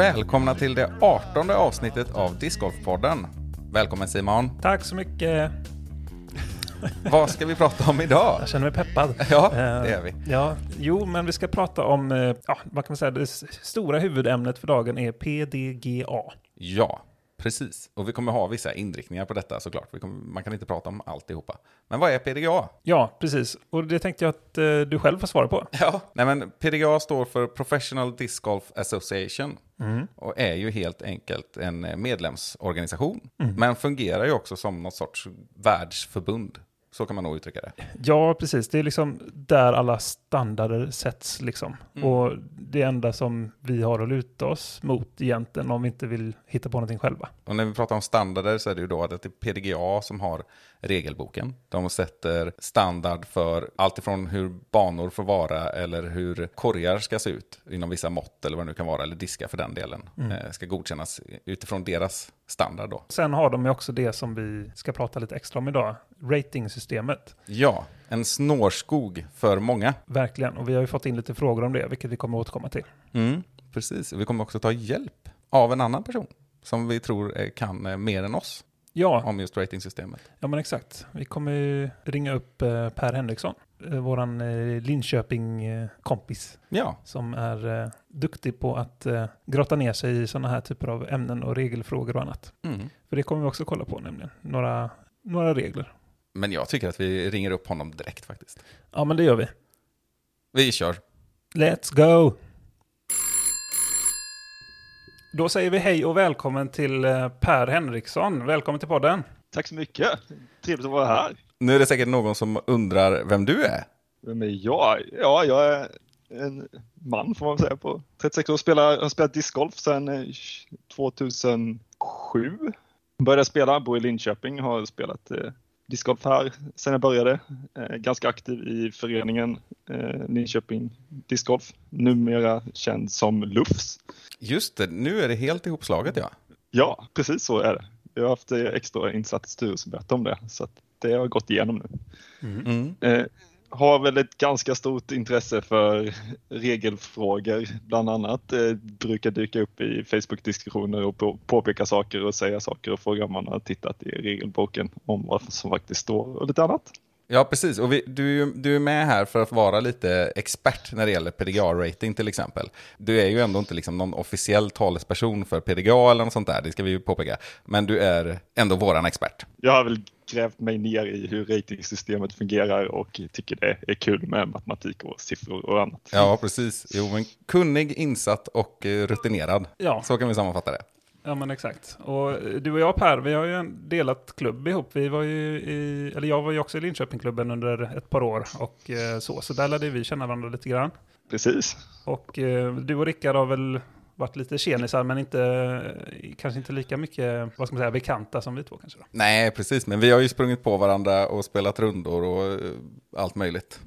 Välkomna till det 18 avsnittet av Discgolfpodden. Välkommen Simon. Tack så mycket. Vad ska vi prata om idag? Jag känner mig peppad. Ja, Eh, det är vi. Ja, jo, men vi ska prata om, eh, ja, vad kan man säga, det stora huvudämnet för dagen är PDGA. Ja, precis. Och vi kommer ha vissa inriktningar på detta såklart. Kommer, man kan inte prata om alltihopa. Men vad är PDGA? Ja, precis. Och det tänkte jag att eh, du själv får svara på. Ja, nej men PDGA står för Professional Disc Golf Association och är ju helt enkelt en medlemsorganisation. Men fungerar ju också som något sorts världsförbund. Så kan man nog uttrycka det. Ja, precis. Det är liksom där alla standarder sätts liksom. Och det enda som vi har att luta oss mot egentligen om vi inte vill hitta på någonting själva. Och när vi pratar om standarder så är det ju då att det är PDGA som har regelboken. De sätter standard för allt ifrån hur banor får vara eller hur korgar ska se ut inom vissa mått eller vad det nu kan vara, eller diska för den delen, eh, ska godkännas utifrån deras standard då. Sen har de ju också det som vi ska prata lite extra om idag, ratingsystemet. Ja, en snårskog för många. Verkligen, och vi har ju fått in lite frågor om det, vilket vi kommer att återkomma till. Mm, precis, vi kommer också ta hjälp av en annan person som vi tror kan eh, mer än oss Ja, om just ratingsystemet. ja men exakt. Vi kommer ju ringa upp eh, Per Henriksson, eh, våran eh, Linköping-kompis, Ja, som är duktig på att grotta ner sig i sådana här typer av ämnen och regelfrågor och annat. mm. För det kommer vi också kolla på nämligen, några, några regler. men jag tycker att vi ringer upp honom direkt faktiskt. Ja, men det gör vi. Vi kör. Let's go! Då säger vi hej och välkommen till eh, Per Henriksson. Välkommen till podden. Tack så mycket. Trevligt att vara här. Nu är det säkert någon som undrar vem du är. Vem är jag? Ja, jag är en man får man säga på 36 år. Spelar, har spelat discgolf sedan eh, 2007. Började spela, bor i Linköping, har spelat eh, discgolf här sedan jag började. Eh, ganska aktiv i föreningen eh, Linköping Discgolf. Numera känd som LUFS. Just det, nu är det helt ihopslaget ja. Ja, precis så är det. Jag har haft eh, extra insatt styrelsemöte om det, så att det har gått igenom nu. Mm. Eh, har väl ett ganska stort intresse för regelfrågor bland annat. Eh, brukar dyka upp i Facebook-diskussioner och på, påpeka saker och säga saker och fråga om man har tittat i regelboken om vad som faktiskt står och lite annat. Ja, precis. Och vi, du, du är med här för att vara lite expert när det gäller PDGA-rating till exempel. Du är ju ändå inte liksom någon officiell talesperson för PDGA eller något sånt där, det ska vi ju påpeka. Men du är ändå våran expert. Jag har väl grävt mig ner i hur ratingsystemet fungerar och tycker det är kul med matematik och siffror och annat. Ja, precis. Jo, men kunnig, insatt och eh, rutinerad. Ja. Så kan vi sammanfatta det. Ja, men exakt. Och eh, du och jag Per, vi har ju en delat klubb ihop. Vi var ju i, eller jag var ju också i Linköpingklubben under ett par år och eh, så. Så där lärde vi känna varandra lite grann. Precis. Och eh, du och Rickard har väl varit lite tjenisar, men inte, kanske inte lika mycket, vad ska man säga, bekanta som vi två kanske då. Nej, precis. Men vi har ju sprungit på varandra och spelat rundor och allt möjligt.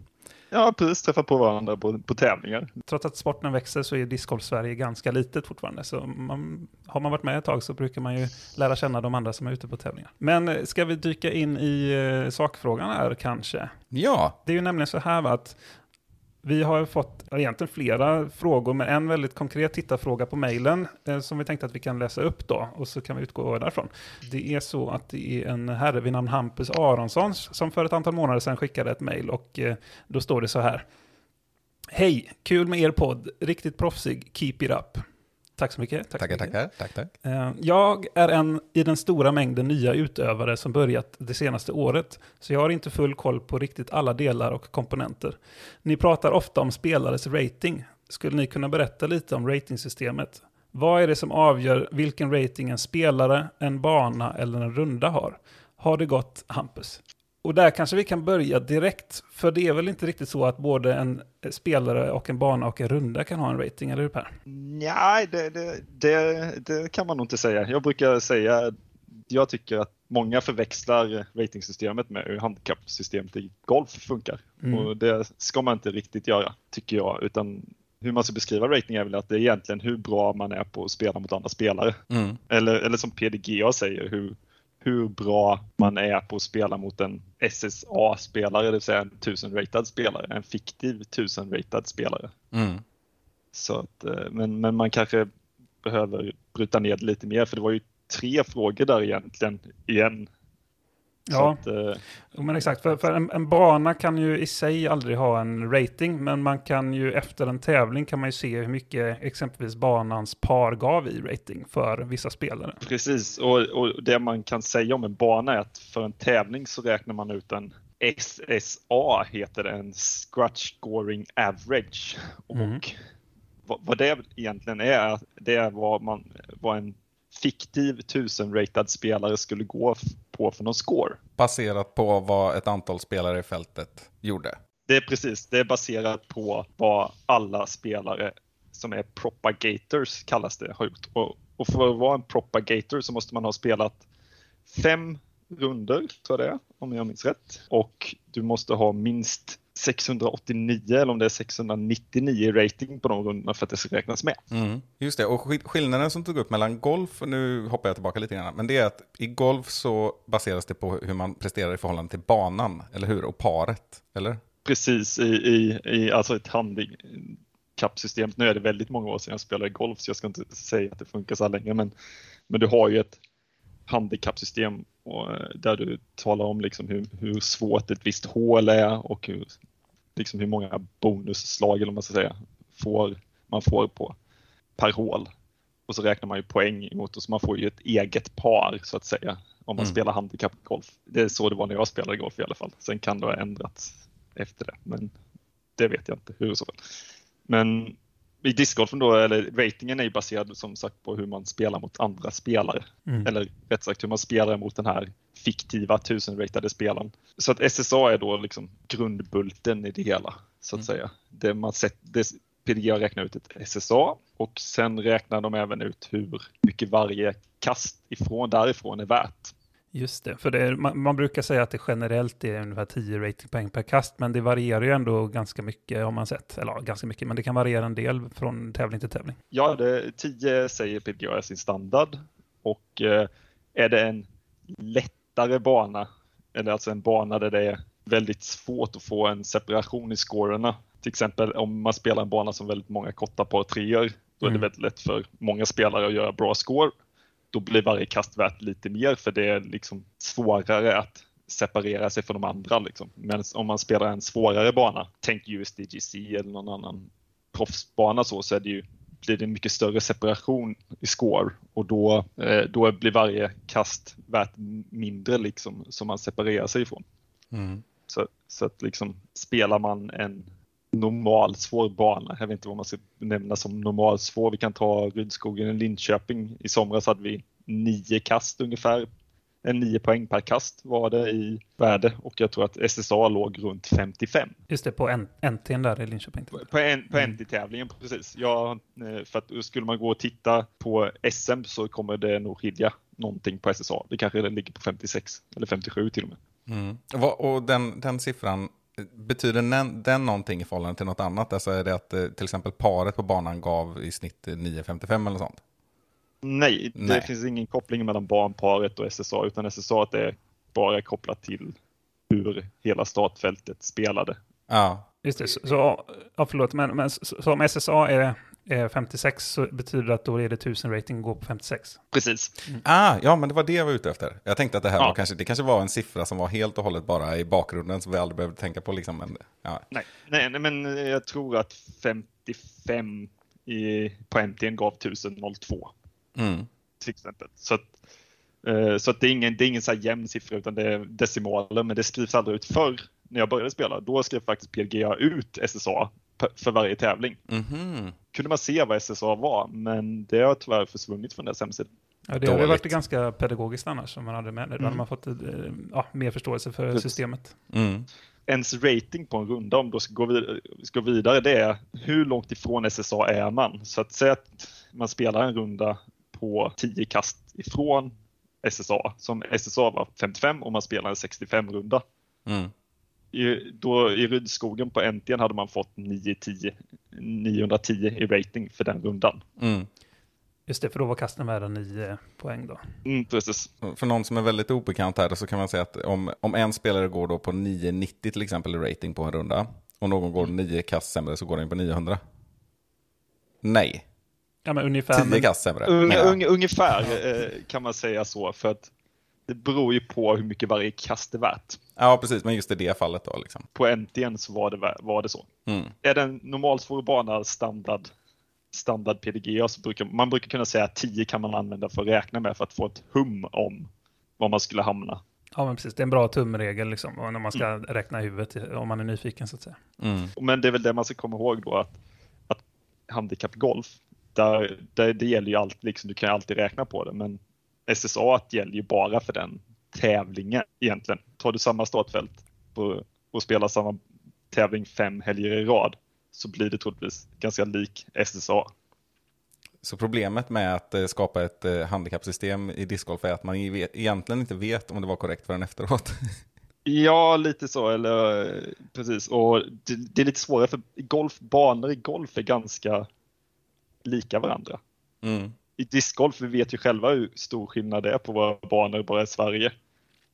Ja, precis. Träffat på varandra på, på tävlingar. Trots att sporten växer så är discgolf-Sverige ganska litet fortfarande. Så man, har man varit med ett tag så brukar man ju lära känna de andra som är ute på tävlingar. Men eh, ska vi dyka in i eh, sakfrågan här kanske? Ja, Det är ju nämligen så här att vi har fått ja, egentligen flera frågor, men en väldigt konkret tittarfråga på mejlen eh, som vi tänkte att vi kan läsa upp då, och så kan vi utgå därifrån. Det är så att det är en herre vid namn Hampus Aronsson som för ett antal månader sedan skickade ett mejl och eh, då står det så här. Hej, kul med er podd, riktigt proffsig, keep it up. Tack så mycket. Tack tackar, mycket. tackar. Tack, tack. Eh, Jag är en i den stora mängden nya utövare som börjat det senaste året, så jag har inte full koll på riktigt alla delar och komponenter. Ni pratar ofta om spelares rating. Skulle ni kunna berätta lite om ratingsystemet? Vad är det som avgör vilken rating en spelare, en bana eller en runda har? Har det gått, Hampus? Och där kanske vi kan börja direkt, för det är väl inte riktigt så att både en spelare och en bana och en runda kan ha en rating, eller hur Per? Nej, det, det, det, det kan man nog inte säga. Jag brukar säga, jag tycker att många förväxlar ratingsystemet med hur handikappsystemet i golf funkar. Mm. Och det ska man inte riktigt göra, tycker jag. Utan hur man ska beskriva rating är väl att det är egentligen hur bra man är på att spela mot andra spelare. Mm. Eller, eller som PDGA säger, hur, hur bra man är på att spela mot en SSA-spelare, det vill säga en 1000-ratad spelare, en fiktiv 1000-ratad spelare. Mm. Så att, eh, men, men man kanske behöver bryta ner det lite mer, för det var ju tre frågor där egentligen igen. Ja, att, eh, men exakt. För, för en, en bana kan ju i sig aldrig ha en rating, men man kan ju efter en tävling kan man ju se hur mycket exempelvis banans par gav i rating för vissa spelare. Precis, och, och det man kan säga om en bana är att för en tävling så räknar man ut en SSA, heter det, en Scratch Scoring Average. Mm. Och vad, vad det egentligen är, det är vad, man, vad en fiktiv 1000-ratad spelare skulle gå på för någon score. Baserat på vad ett antal spelare i fältet gjorde. Det är precis, det är baserat på vad alla spelare som är propagators kallas det har gjort. Och, och för att vara en propagator så måste man ha spelat fem runder, tror jag det är, om jag minns rätt. Och du måste ha minst 689 eller om det är 699 i rating på de rundorna för att det ska räknas med. Mm. Just det, och skill- skillnaden som tog upp mellan golf, och nu hoppar jag tillbaka lite grann, men det är att i golf så baseras det på hur man presterar i förhållande till banan, eller hur? Och paret, eller? Precis i, i, i alltså ett handikappsystem. Nu är det väldigt många år sedan jag spelade golf så jag ska inte säga att det funkar så här länge men, men du har ju ett handikappsystem och, eh, där du talar om liksom hur, hur svårt ett visst hål är och hur, liksom hur många bonusslag eller man ska säga får, man får på per hål. Och så räknar man ju poäng emot och så man får ju ett eget par så att säga om man Mm. spelar handikappgolf. Det är så det var när jag spelade golf i alla fall. Sen kan det ha ändrats efter det, men det vet jag inte hur i så. Men i discgolfen då, eller ratingen är ju baserad som sagt på hur man spelar mot andra spelare. Mm. Eller rätt sagt hur man spelar mot den här fiktiva 1000-ratade spelaren. Så att SSA är då liksom grundbulten i det hela, så att säga. Det man sett, det, PDGA räknar ut ett SSA och sen räknar de även ut hur mycket varje kast ifrån, därifrån är värt. Just det, för det är, man, man brukar säga att det generellt är ungefär 10 ratingpoäng per kast, men det varierar ju ändå ganska mycket har man sett. Eller ja, ganska mycket, men det kan variera en del från tävling till tävling. Ja, det, 10 säger PDGA är sin standard och eh, är det en lättare bana, eller alltså en bana där det är väldigt svårt att få en separation i scorerna. Till exempel om man spelar en bana som väldigt många korta par treor, då är det Mm. väldigt lätt för många spelare att göra bra score. Då blir varje kast värt lite mer för det är liksom svårare att separera sig från de andra. Liksom. Men om man spelar en svårare bana, tänk USDGC eller någon annan proffsbana så, så är det ju, blir det en mycket större separation i score och då, eh, då blir varje kast värt mindre liksom, som man separerar sig ifrån. Mm. Så, så att liksom spelar man en normal svår bana, jag vet inte vad man ska benämna som normal svår. Vi kan ta Rydskogen i Linköping. I somras hade vi nio kast ungefär. En nio poäng per kast var det i värde och jag tror att SSA låg runt 55. Just det, på en, NT'n där i Linköping. På, en, på Mm. NT-tävlingen precis. Ja, eh, för att skulle man gå och titta på SM så kommer det nog skilja någonting på SSA. Det kanske ligger på 56 eller 57 till och med. Mm. Och den, den siffran, betyder den, den någonting i förhållande till något annat? Alltså är det att eh, till exempel paret på banan gav i snitt eh, 9,55 eller sånt? Nej, det Nej. finns ingen koppling mellan barnparet och SSA utan SSA är bara kopplat till hur hela startfältet spelade. Ja, just det. Så, ja, förlåt, men, men så, så om SSA är, är 56 så betyder det att då är det 1000 rating går på 56. Precis. Ah, ja, men det var det jag var ute efter. Jag tänkte att det här Ja. var kanske, det kanske var en siffra som var helt och hållet bara i bakgrunden som vi aldrig behövde tänka på. Liksom. Men, ja. Nej, nej, nej, men jag tror att 55 i, på MTN gav 1002 mm. till exempel. Så att, eh, så att det är ingen, det är ingen så här jämn siffra utan det är decimaler, men det skrivs aldrig ut förr när jag började spela. Då skrev faktiskt PLGA ut SSA för varje tävling. Mhm. Kunde man se vad SSA var, men det har tyvärr försvunnit från deras hemsida. Ja, det hade varit ganska pedagogiskt annars om man hade med det. Då hade Mm. man fått eh, ja, mer förståelse för Precis. systemet. Mm. Ens rating på en runda, om du ska gå vidare, ska gå vidare, det är hur långt ifrån SSA är man? Så att säga att man spelar en runda på 10 kast ifrån SSA, som SSA var 55 och man spelar en 65 runda. Mm. I, då, i Rydskogen på NT'n hade man fått 910, 910 i rating för den rundan. Mm. Just det, för då var kasten värda 9 poäng då. Mm, precis. För någon som är väldigt obekant här så kan man säga att om, om en spelare går då på 990 till exempel i rating på en runda och någon går 9 kast sämre så går den på 900. Nej, Ja, men ungefär. 10 kast sämre. Un, un, ungefär eh, kan man säga så, för att det beror ju på hur mycket varje kast är värt. Ja, precis, men just i det fallet då liksom. På NT'n så var det, var det så. Mm. Är det en normalsvår bana standard, standard PDGA så brukar man brukar kunna säga att 10 kan man använda för att räkna med för att få ett hum om var man skulle hamna. Ja, men precis. Det är en bra tumregel liksom, när man ska räkna i huvudet om man är nyfiken så att säga. Mm. Men det är väl det man ska komma ihåg då att, att handikappgolf, där, där, det gäller ju alltid, liksom, du kan ju alltid räkna på det, men SSA gäller ju bara för den tävlingen egentligen. Tar du samma startfält på, och spelar samma tävling fem helger i rad så blir det troligtvis ganska lik SSA. Så problemet med att eh, skapa ett eh, handikappsystem i discgolf är att man egentligen inte vet om det var korrekt förrän efteråt. Ja, lite så, eller precis. Och det, det är lite svårare för golf, banor i golf är ganska lika varandra. Mm. I discgolf, vi vet ju själva hur stor skillnad det är på våra banor bara i Sverige.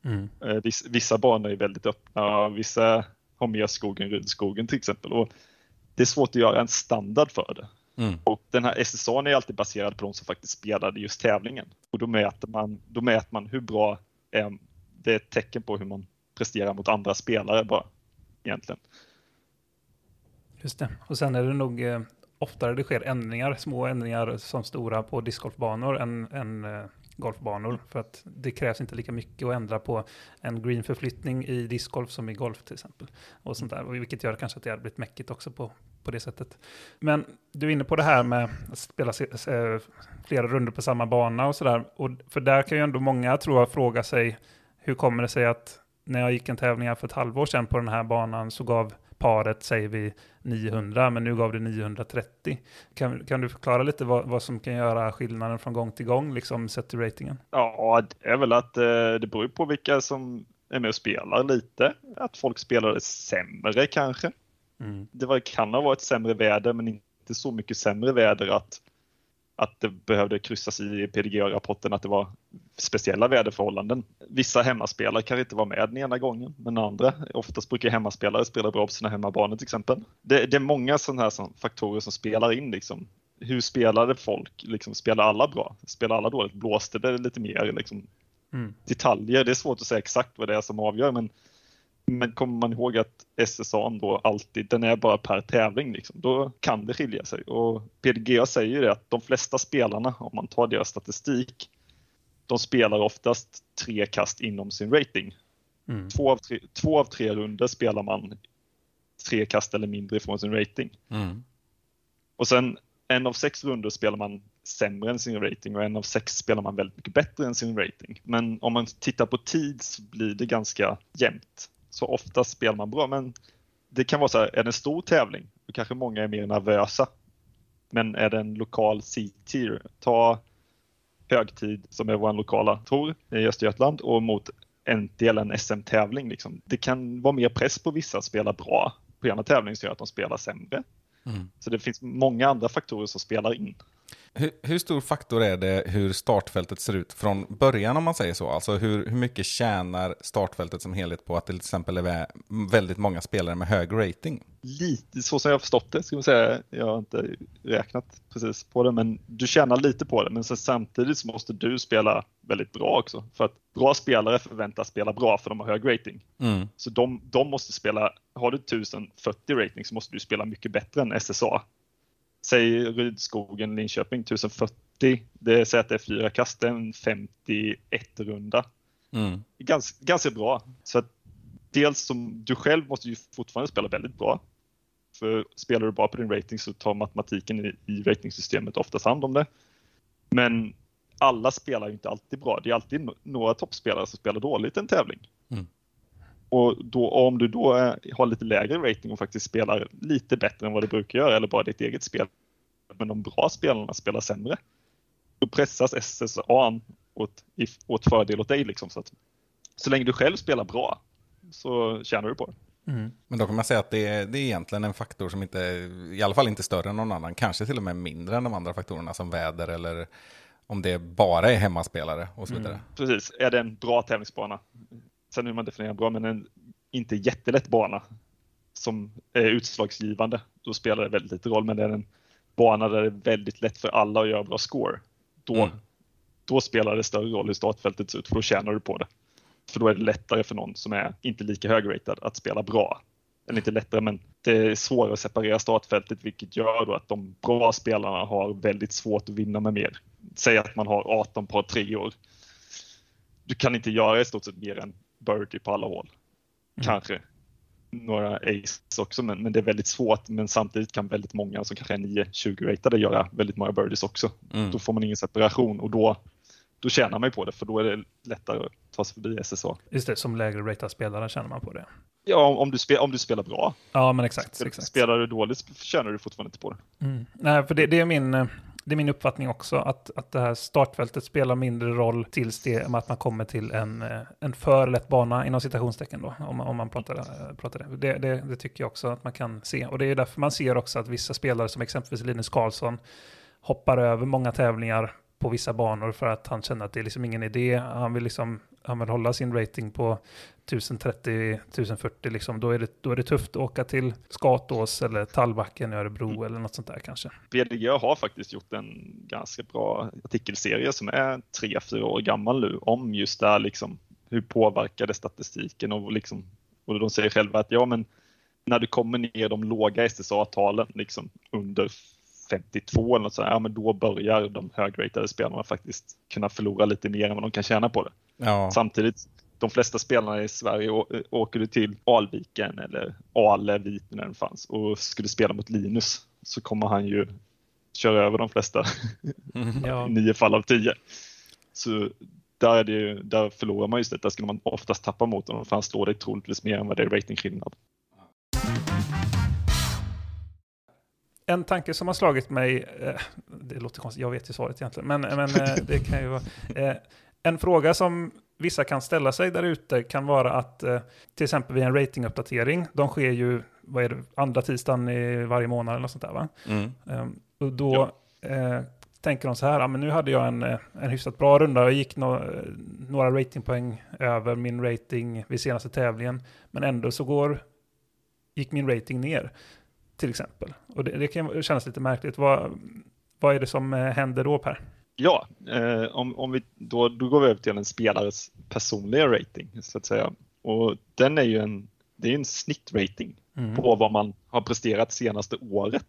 Mm. Eh, viss- Vissa banor är väldigt öppna, vissa har mer skog än rundskogen till exempel. Och det är svårt att göra en standard för det. Mm. Och den här SSA är alltid baserad på de som faktiskt spelade just tävlingen. Och då mäter man, då mäter man hur bra är, det är ett tecken på hur man presterar mot andra spelare bara, egentligen. Just det. Och sen är det nog eh, oftare det sker ändringar, små ändringar som stora på discgolfbanor än, än eh, golfbanor. För att det krävs inte lika mycket att ändra på en greenförflyttning i discgolf som i golf till exempel. Och sånt där, vilket gör kanske att det har blivit mäckigt också på, på det sättet. Men du är inne på det här med att spela se, flera runder på samma bana och sådär. För där kan ju ändå många, tror jag, fråga sig hur kommer det sig att när jag gick en tävling här för ett halvår sedan på den här banan så gav paret, säger vi, 900, men nu gav det 930. Kan, kan du förklara lite vad, vad som kan göra skillnaden från gång till gång, liksom sett till ratingen? Ja, det är väl att eh, det beror på vilka som är med och spelar lite. Att folk spelar sämre kanske. Mm. Det var, kan ha varit sämre väder, men inte så mycket sämre väder att, att det behövde kryssas i PDGA-rapporten att det var speciella väderförhållanden. Vissa hemmaspelare kan inte vara med den ena gången, men andra, oftast brukar hemmaspelare spela bra på sina hemmabanor till exempel. Det, det är många sådana här som, faktorer som spelar in. Liksom. Hur spelade folk? Liksom, spelar alla bra? Spelar alla dåligt? Blåste det lite mer? Liksom, Mm. detaljer. Det är svårt att säga exakt vad det är som avgör, men, men kommer man ihåg att SSA då alltid, den är bara per tävling, liksom, då kan det skilja sig. Och PDGA säger ju det att de flesta spelarna, om man tar deras statistik, de spelar oftast tre kast inom sin rating. Mm. Två av tre, två av tre runder spelar man tre kast eller mindre ifrån sin rating. Mm. Och sen en av sex runder spelar man sämre än sin rating och en av sex spelar man väldigt mycket bättre än sin rating. Men om man tittar på tid så blir det ganska jämnt. Så ofta spelar man bra, men det kan vara så här, är det en stor tävling, då kanske många är mer nervösa. Men är det en lokal C-tier, ta högtid som är vår lokala tour i Östergötland och mot en del en SM-tävling. Liksom. Det kan vara mer press på vissa att spela bra på ena tävling som gör att de spelar sämre. Mm. Så det finns många andra faktorer som spelar in. Hur, hur stor faktor är det hur startfältet ser ut från början om man säger så? Alltså hur, hur mycket tjänar startfältet som helhet på att det till exempel är väldigt många spelare med hög rating? Lite så som jag har förstått det, ska man säga. Jag har inte räknat precis på det, men du tjänar lite på det. Men samtidigt så måste du spela väldigt bra också. För att bra spelare förväntas spela bra för de har hög rating. Mm. Så de, de måste spela, har du 1040 rating så måste du spela mycket bättre än SSA. Säg Rydskogen, Linköping 1040, det säger att det är fyra kast, en 51 runda. Mm. Ganska, ganska bra. Så att dels som du själv måste ju fortfarande spela väldigt bra. För spelar du bra på din rating så tar matematiken i, i ratingsystemet oftast hand om det. Men alla spelar ju inte alltid bra. Det är alltid några toppspelare som spelar dåligt i en tävling. Mm. Och då, om du då har lite lägre rating och faktiskt spelar lite bättre än vad du brukar göra eller bara ditt eget spel, men de bra spelarna spelar sämre, då pressas SSA åt, åt fördel åt dig. Liksom, så, att, så länge du själv spelar bra så tjänar du på det. Mm. Men då kan man säga att det är, det är egentligen en faktor som inte, i alla fall inte större än någon annan, kanske till och med mindre än de andra faktorerna som väder eller om det bara är hemmaspelare och så vidare. Precis, är det en bra tävlingsbana? Sen hur man definierar bra, men en inte jättelätt bana som är utslagsgivande, då spelar det väldigt lite roll. Men det är en bana där det är väldigt lätt för alla att göra bra score. Då, Mm. då spelar det större roll hur startfältet ser ut, för då tjänar du på det. För då är det lättare för någon som är inte lika högratad att spela bra. Eller inte lättare, men det är svårare att separera startfältet, vilket gör då att de bra spelarna har väldigt svårt att vinna med mer. Säg att man har 18 par treor. Du kan inte göra i stort sett mer än birdie på alla hål. Kanske några ace också, men, men det är väldigt svårt. Men samtidigt kan väldigt många som kanske är 9-20 ratade göra väldigt många birdies också. Mm. Då får man ingen separation och då, då tjänar man ju på det, för då är det lättare att ta sig förbi SSA. Just det, som lägre ratad spelare känner man på det. Ja, om, om, du, spe, om du spelar bra. Ja, men exakt. exakt. Spelar du dåligt tjänar du fortfarande inte på det. Mm. Nej, för det, det, är min, eh, det är min uppfattning också, att, att det här startfältet spelar mindre roll tills det att man kommer till en, eh, en för lätt bana, inom citationstecken då, om, man- om man pratar, eh, pratar det. Det, det. Det tycker jag också att man kan se. Och det är därför man ser också att vissa spelare, som exempelvis Linus Karlsson, hoppar över många tävlingar på vissa banor för att han känner att det är liksom ingen idé. Han vill, liksom, han vill hålla sin rating på 1030, 1040 liksom. Då är det, då är det tufft att åka till Skatås eller Tallbacken i Örebro eller något sånt där kanske. BDG har faktiskt gjort en ganska bra artikelserie som är tre, fyra år gammal nu om just det här liksom hur påverkar det statistiken och liksom och de säger själva att ja men när du kommer ner de låga SSA-talen liksom under 52 eller något sånt, ja men då börjar de högratade spelarna faktiskt kunna förlora lite mer än vad de kan tjäna på det. Ja, Samtidigt, de flesta spelarna i Sverige åker du till Alviken eller Alevik när den fanns och skulle spela mot Linus så kommer han ju köra över de flesta Ja, i nio fall av tio. Så där, är det ju, där förlorar man just det, där skulle man oftast tappa mot honom för han slår dig troligtvis mer än vad det är ratingskillnad. En tanke som har slagit mig, eh, det låter konstigt, jag vet ju svaret egentligen, men, men eh, det kan ju vara... Eh, en fråga som vissa kan ställa sig där ute kan vara att eh, till exempel vid en ratinguppdatering, de sker ju, vad är det, andra tisdagen i varje månad eller sånt där va? mm. Ehm, och då eh, tänker de så här, ah, men nu hade jag en, eh, en hyfsat bra runda, jag gick no, eh, några ratingpoäng över min rating vid senaste tävlingen, men ändå så går, gick min rating ner, till exempel. Och det, det kan kännas lite märkligt. Vad, vad är det som eh, händer då Per? Ja, eh, om, om vi, då, då går vi över till en spelares personliga rating så att säga. Och den är ju en, det är en snittrating Mm. på vad man har presterat senaste året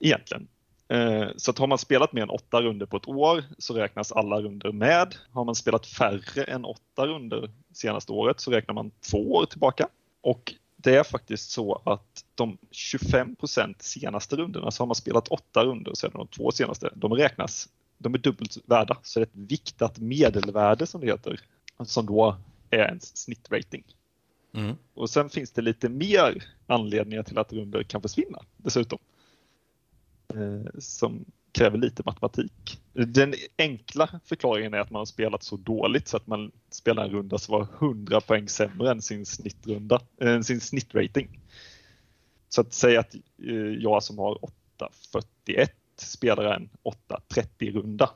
egentligen. Eh, Så att har man spelat mer än åtta runder på ett år så räknas alla runder med. Har man spelat färre än åtta runder senaste året så räknar man två år tillbaka. Och det är faktiskt så att de 25% senaste rundorna, så har man spelat åtta runder så är det de två senaste, de räknas, de är dubbelt värda. Så det är ett viktat medelvärde som det heter, som då är en snittrating. Mm. Och sen finns det lite mer anledningar till att runder kan försvinna dessutom. Eh, som kräver lite matematik. Den enkla förklaringen är att man har spelat så dåligt så att man spelar en runda som var 100 poäng sämre än sin snittrunda, äh, sin snittrating. Så att säga att eh, jag som har 8.41 spelar en 8.30 runda.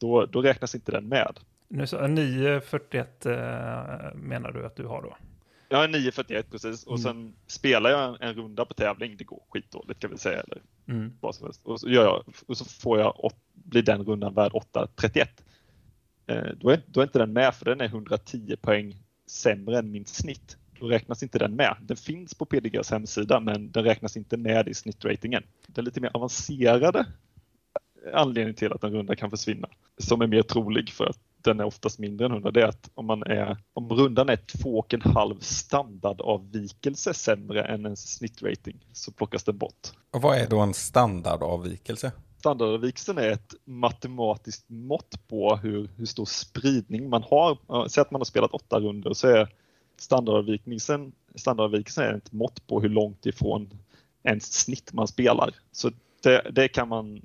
Då, då räknas inte den med. Nu så, 9.41 eh, menar du att du har då? Jag är 9.41 precis och Mm. sen spelar jag en, en runda på tävling. Det går skitdåligt kan vi säga. Eller Mm. vad som helst. Och så, gör jag, och så får jag, åt- blir den rundan värd 8.31. Eh, då, är, då är inte den med för den är 110 poäng sämre än min snitt. Då räknas inte den med. Den finns på PDGs hemsida men den räknas inte med i snittratingen. Den lite mer avancerade anledningen till att en runda kan försvinna, som är mer trolig för att den är oftast mindre än 100, det är att om, man är, om rundan är 2,5 standardavvikelse sämre än en snittrating så plockas den bort. Och vad är då en standardavvikelse? Standardavvikelsen är ett matematiskt mått på hur, hur stor spridning man har. Säg att man har spelat åtta runder så är standardavvikelsen, standardavvikelsen är ett mått på hur långt ifrån ens snitt man spelar. Så det, det kan man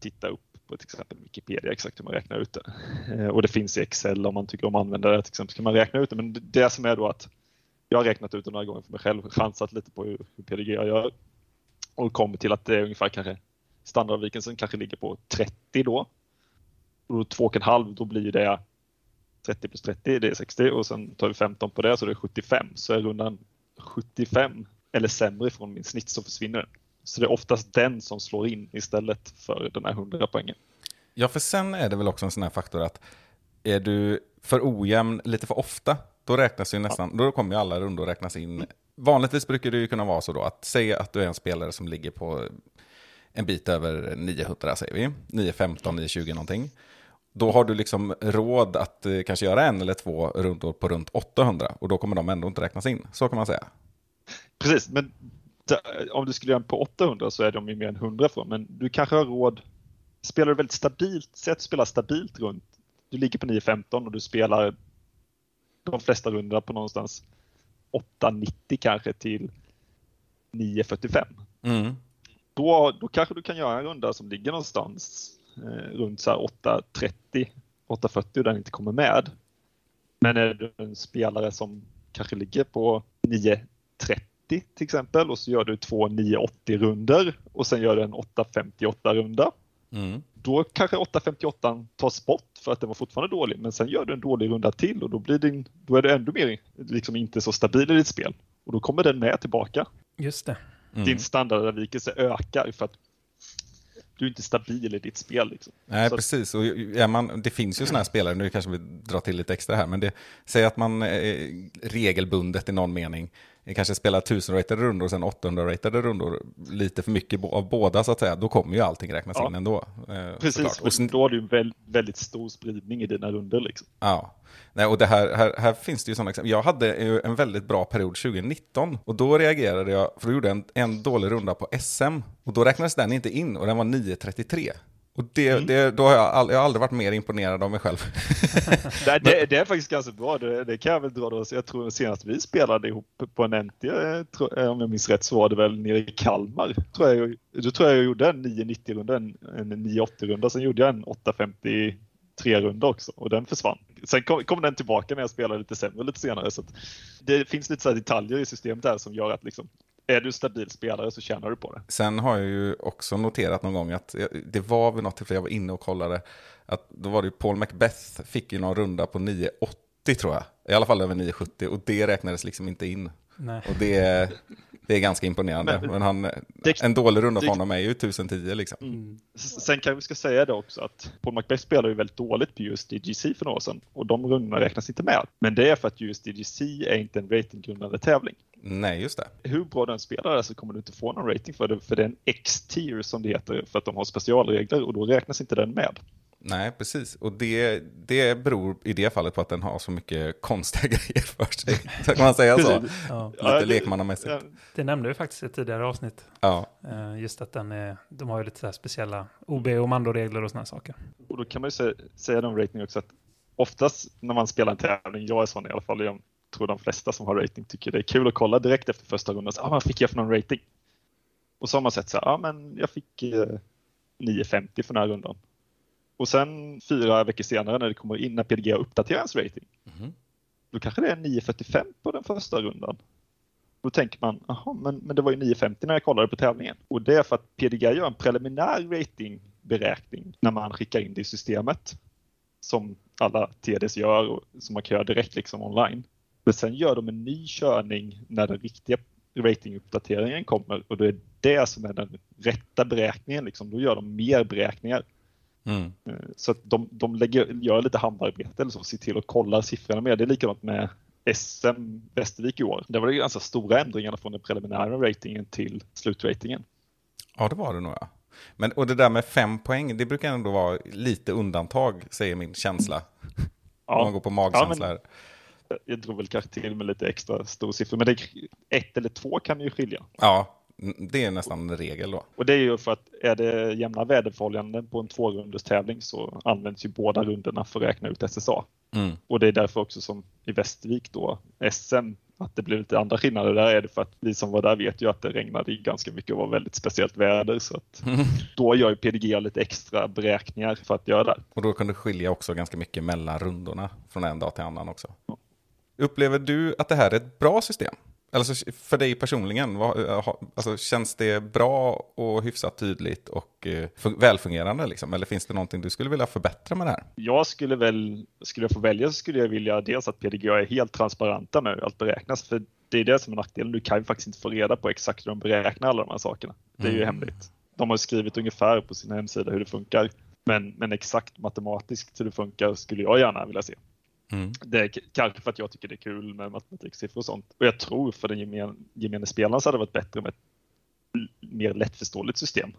titta upp på till exempel Wikipedia exakt hur man räknar ut det. Eh, och det finns i Excel om man tycker om användare, till exempel. Så kan man räkna ut det. Men det- som är då att jag har räknat ut det några gånger för mig själv, chansat lite på hur, hur jag gör och kommer till att det är ungefär kanske standardavvikelsen kanske ligger på 30 då. Och då 2,5 då blir det 30 plus 30 det är 60 och sen tar vi 15 på det så det är 75. Så är rundan 75 eller sämre från min snitt så försvinner den. Så det är oftast den som slår in istället för den här 100 poängen. Ja, för sen är det väl också en sån här faktor att är du för ojämn lite för ofta, då räknas ju nästan, då kommer ju alla rundor räknas in. Vanligtvis brukar det ju kunna vara så då att säga att du är en spelare som ligger på en bit över 900 säger vi, 915, 920 någonting. Då har du liksom råd att eh, kanske göra en eller två rundor på runt 800 och då kommer de ändå inte räknas in. Så kan man säga. Precis, men om du skulle göra en på 800 så är de ju mer än 100 från. Men du kanske har råd, spelar du väldigt stabilt, säg att du spelar stabilt runt, du ligger på 9.15 och du spelar de flesta rundorna på någonstans 8.90 kanske till 9.45. Mm. Då, då kanske du kan göra en runda som ligger någonstans eh, runt så här 8.30, 8.40 och den inte kommer med. Men är du en spelare som kanske ligger på 9.30 till exempel och så gör du två 9.80 runder och sen gör du en 8.58 runda. Mm. Då kanske 8.58 tas bort för att den var fortfarande dålig men sen gör du en dålig runda till och då, blir din, då är du ännu mer liksom inte så stabil i ditt spel. Och då kommer den med tillbaka. Just det. Mm. Din standardavvikelse ökar för att du är inte stabil i ditt spel. Liksom. Nej, Så- precis. Och är man, det finns ju sådana här spelare, nu kanske vi drar till lite extra här, men det, säg att man eh, regelbundet i någon mening kanske spelar 1000-ratade rundor och sen 800-ratade rundor, lite för mycket av båda så att säga, då kommer ju allting räknas Ja. in ändå. Eh, Precis, Och sen, då har du väldigt stor spridning i dina runder. Liksom. ja. Nej, och det här, här, här finns det ju sådana exempel. Jag hade en väldigt bra period 2019 och då reagerade jag, för då gjorde jag en, en dålig runda på SM och då räknades den inte in och den var 9.33. Och det, Mm. det, då har jag, all, jag har aldrig varit mer imponerad av mig själv. Det, det, det är faktiskt ganska bra. Det, det kan jag väl dra då. Jag tror senast vi spelade ihop på en NT, eh, eh, om jag minns rätt, så var det väl nere i Kalmar. Tror jag, då tror jag jag gjorde en 990-runda, en, en 980-runda. Sen gjorde jag en 853-runda också och den försvann. Sen kom, kom den tillbaka när jag spelade lite sämre lite senare. Så det finns lite så detaljer i systemet där som gör att liksom, är du stabil spelare så tjänar du på det. Sen har jag ju också noterat någon gång att det var vid något tillfälle jag var inne och kollade, att då var det ju Paul Macbeth fick ju någon runda på 9,80 tror jag. I alla fall över 9,70 och det räknades liksom inte in. Nej. Och det, det är ganska imponerande. Men, Men- han, det- en dålig runda för det- honom är ju 1010 liksom. Mm. Sen kan vi ska säga det också att Paul Macbeth spelade ju väldigt dåligt på USDGC för några år sedan och de rundorna räknas inte med. Men det är för att USDGC är inte en ratinggrundande tävling. Nej, just det. Hur bra den spelar är så kommer du inte få någon rating för det, för det är en X-tier som det heter för att de har specialregler och då räknas inte den med. Nej, precis. Och det, det beror i det fallet på att den har så mycket konstiga grejer för sig. Så kan man säga så? Ja. Lite Ja, det- lekmannamässigt. Ja, Det nämnde vi faktiskt i ett tidigare avsnitt. Ja. Eh, Just att den är, de har ju lite så här speciella OB och mandoregler och sådana saker. Och då kan man ju säga, säga om rating också att oftast när man spelar en tävling, jag är sån i alla fall, tror de flesta som har rating tycker det är kul att kolla direkt efter första rundan. Så, ah, vad fick jag för någon rating? Och så har man sett så här, ja ah, men jag fick eh, 9,50 för den här rundan. Och sen fyra veckor senare när det kommer in, när PDG uppdaterar ens rating, Mhm. då kanske det är 9,45 på den första rundan. Då tänker man, jaha, men, men det var ju 9,50 när jag kollade på tävlingen. Och det är för att PDG gör en preliminär ratingberäkning när man skickar in det i systemet. Som alla TDs gör och som man kan göra direkt liksom online. Men sen gör de en ny körning när den riktiga ratinguppdateringen kommer och då är det som är den rätta beräkningen. Liksom. Då gör de mer beräkningar. Mm. Eh, Så att de, de lägger, gör lite handarbete eller så, ser till att kolla siffrorna mer. Det är likadant med SM Västervik i år. Det var det ganska stora ändringar från den preliminära ratingen till slutratingen. Ja, det var det nog ja. Men, och det där med fem poäng, det brukar ändå vara lite undantag, säger min känsla. Om man går på magkänsla. Ja, här. Jag drog väl kanske till med lite extra stor siffra, men det, ett eller två kan ju skilja. ja, det är nästan en regel då. Och det är ju för att är det jämna väderförhållanden på en tvårunders tävling så används ju båda rundorna för att räkna ut SSA. Mm. Och det är därför också som i Västervik då, SM, att det blir lite andra skillnader. Där är det för att vi som var där vet ju att det regnade ganska mycket och var väldigt speciellt väder. Så att då gör ju PDG lite extra beräkningar för att göra det. Och då kunde skilja också ganska mycket mellan rundorna från en dag till annan också. Upplever du att det här är ett bra system? Alltså för dig personligen, vad, eh, alltså, känns det bra och hyfsat tydligt och eh, fun- välfungerande? Liksom? Eller finns det någonting du skulle vilja förbättra med det här? Jag skulle väl, skulle jag få välja så skulle jag vilja dels att PDGA är helt transparenta med hur allt beräknas. För det är det som är nackdelen. Du kan ju faktiskt inte få reda på exakt hur de beräknar alla de här sakerna. Det är ju Mm. hemligt. De har skrivit ungefär på sin hemsida hur det funkar. Men, men exakt matematiskt hur det funkar skulle jag gärna vilja se. Mm. Det är kanske för att jag tycker det är kul med matematiksiffror och sånt. Och jag tror för den gemene, gemene spelaren så hade det varit bättre med ett mer lättförståeligt system.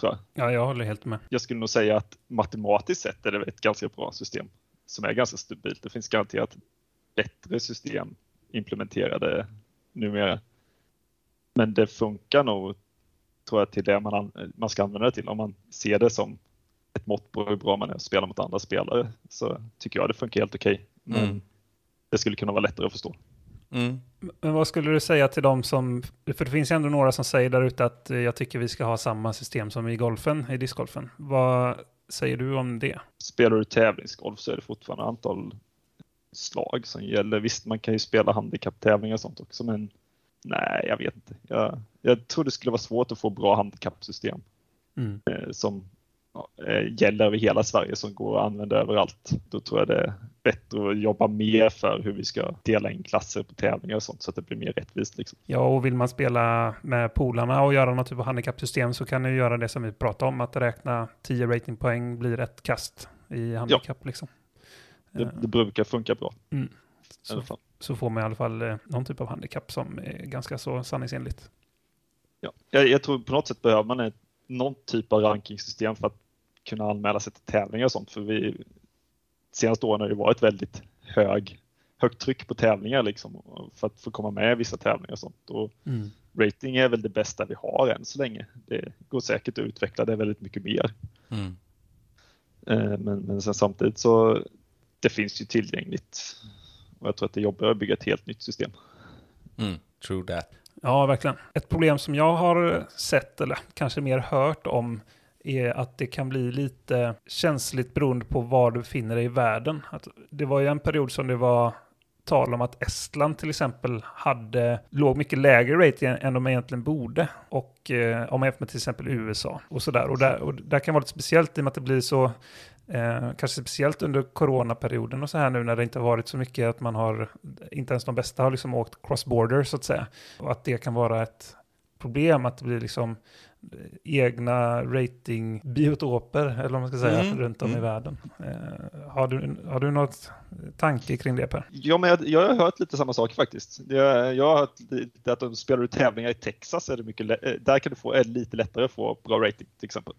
Tror jag. Ja, jag håller helt med. jag skulle nog säga att matematiskt sett är det ett ganska bra system som är ganska stabilt. Det finns garanterat bättre system implementerade numera. Men det funkar nog, tror jag, till det man, an- man ska använda det till. Om man ser det som ett mått på hur bra man är att spela mot andra spelare så tycker jag det funkar helt okej. Men Mm. det skulle kunna vara lättare att förstå. Mm. Men vad skulle du säga till dem som, för det finns ju ändå några som säger där ute att eh, jag tycker vi ska ha samma system som i golfen, i discgolfen. Vad säger du om det? Spelar du tävlingsgolf så är det fortfarande antal slag som gäller. Visst, man kan ju spela handikapptävlingar och sånt också, men nej, jag vet inte. Jag, jag tror det skulle vara svårt att få bra handikappsystem Mm. eh, som gäller över hela Sverige, som går att använda överallt. Då tror jag det är bättre att jobba mer för hur vi ska dela in klasser på tävlingar och sånt så att det blir mer rättvist. Liksom. Ja, och vill man spela med polarna och göra något typ av handikappsystem så kan du göra det som vi pratade om, att räkna 10 ratingpoäng blir ett kast i handikapp. Liksom. Det, Eh, det brukar funka bra. Mm. Så, så får man i alla fall eh, någon typ av handikapp som är ganska så sanningsenligt. Ja. Jag, jag tror på något sätt behöver man ett, någon typ av rankingsystem för att kunna anmäla sig till tävlingar och sånt. För vi senaste åren har det varit väldigt hög, högt tryck på tävlingar liksom för att få komma med i vissa tävlingar och sånt. Och rating är väl det bästa vi har än så länge. Det går säkert att utveckla det väldigt mycket mer. Mm. Eh, Men, men samtidigt så det finns ju tillgängligt. Och jag tror att det är jobbigare att bygga ett helt nytt system. Mm. True that. Ja, verkligen. Ett problem som jag har sett, eller kanske mer hört om, är att det kan bli lite känsligt beroende på var du befinner dig i världen. Att det var ju en period som det var tal om att Estland till exempel hade, låg mycket lägre rating än de egentligen borde. Och eh, om man jämför med till exempel USA och sådär. Och där, och där kan vara lite speciellt i och med att det blir så, eh, kanske speciellt under coronaperioden och så här nu när det inte har varit så mycket att man har, inte ens de bästa har liksom åkt cross-border så att säga. Och att det kan vara ett problem att det blir liksom eh, egna ratingbiotoper, eller vad man ska säga, Mm, runt om i mm. världen. Eh, har, du, har du något tanke kring det Per? Ja, men jag, jag har hört lite samma sak faktiskt. Jag, jag har hört lite att om du spelar du tävlingar i Texas är det mycket eh, där kan du få, är det lite lättare att få bra rating till exempel.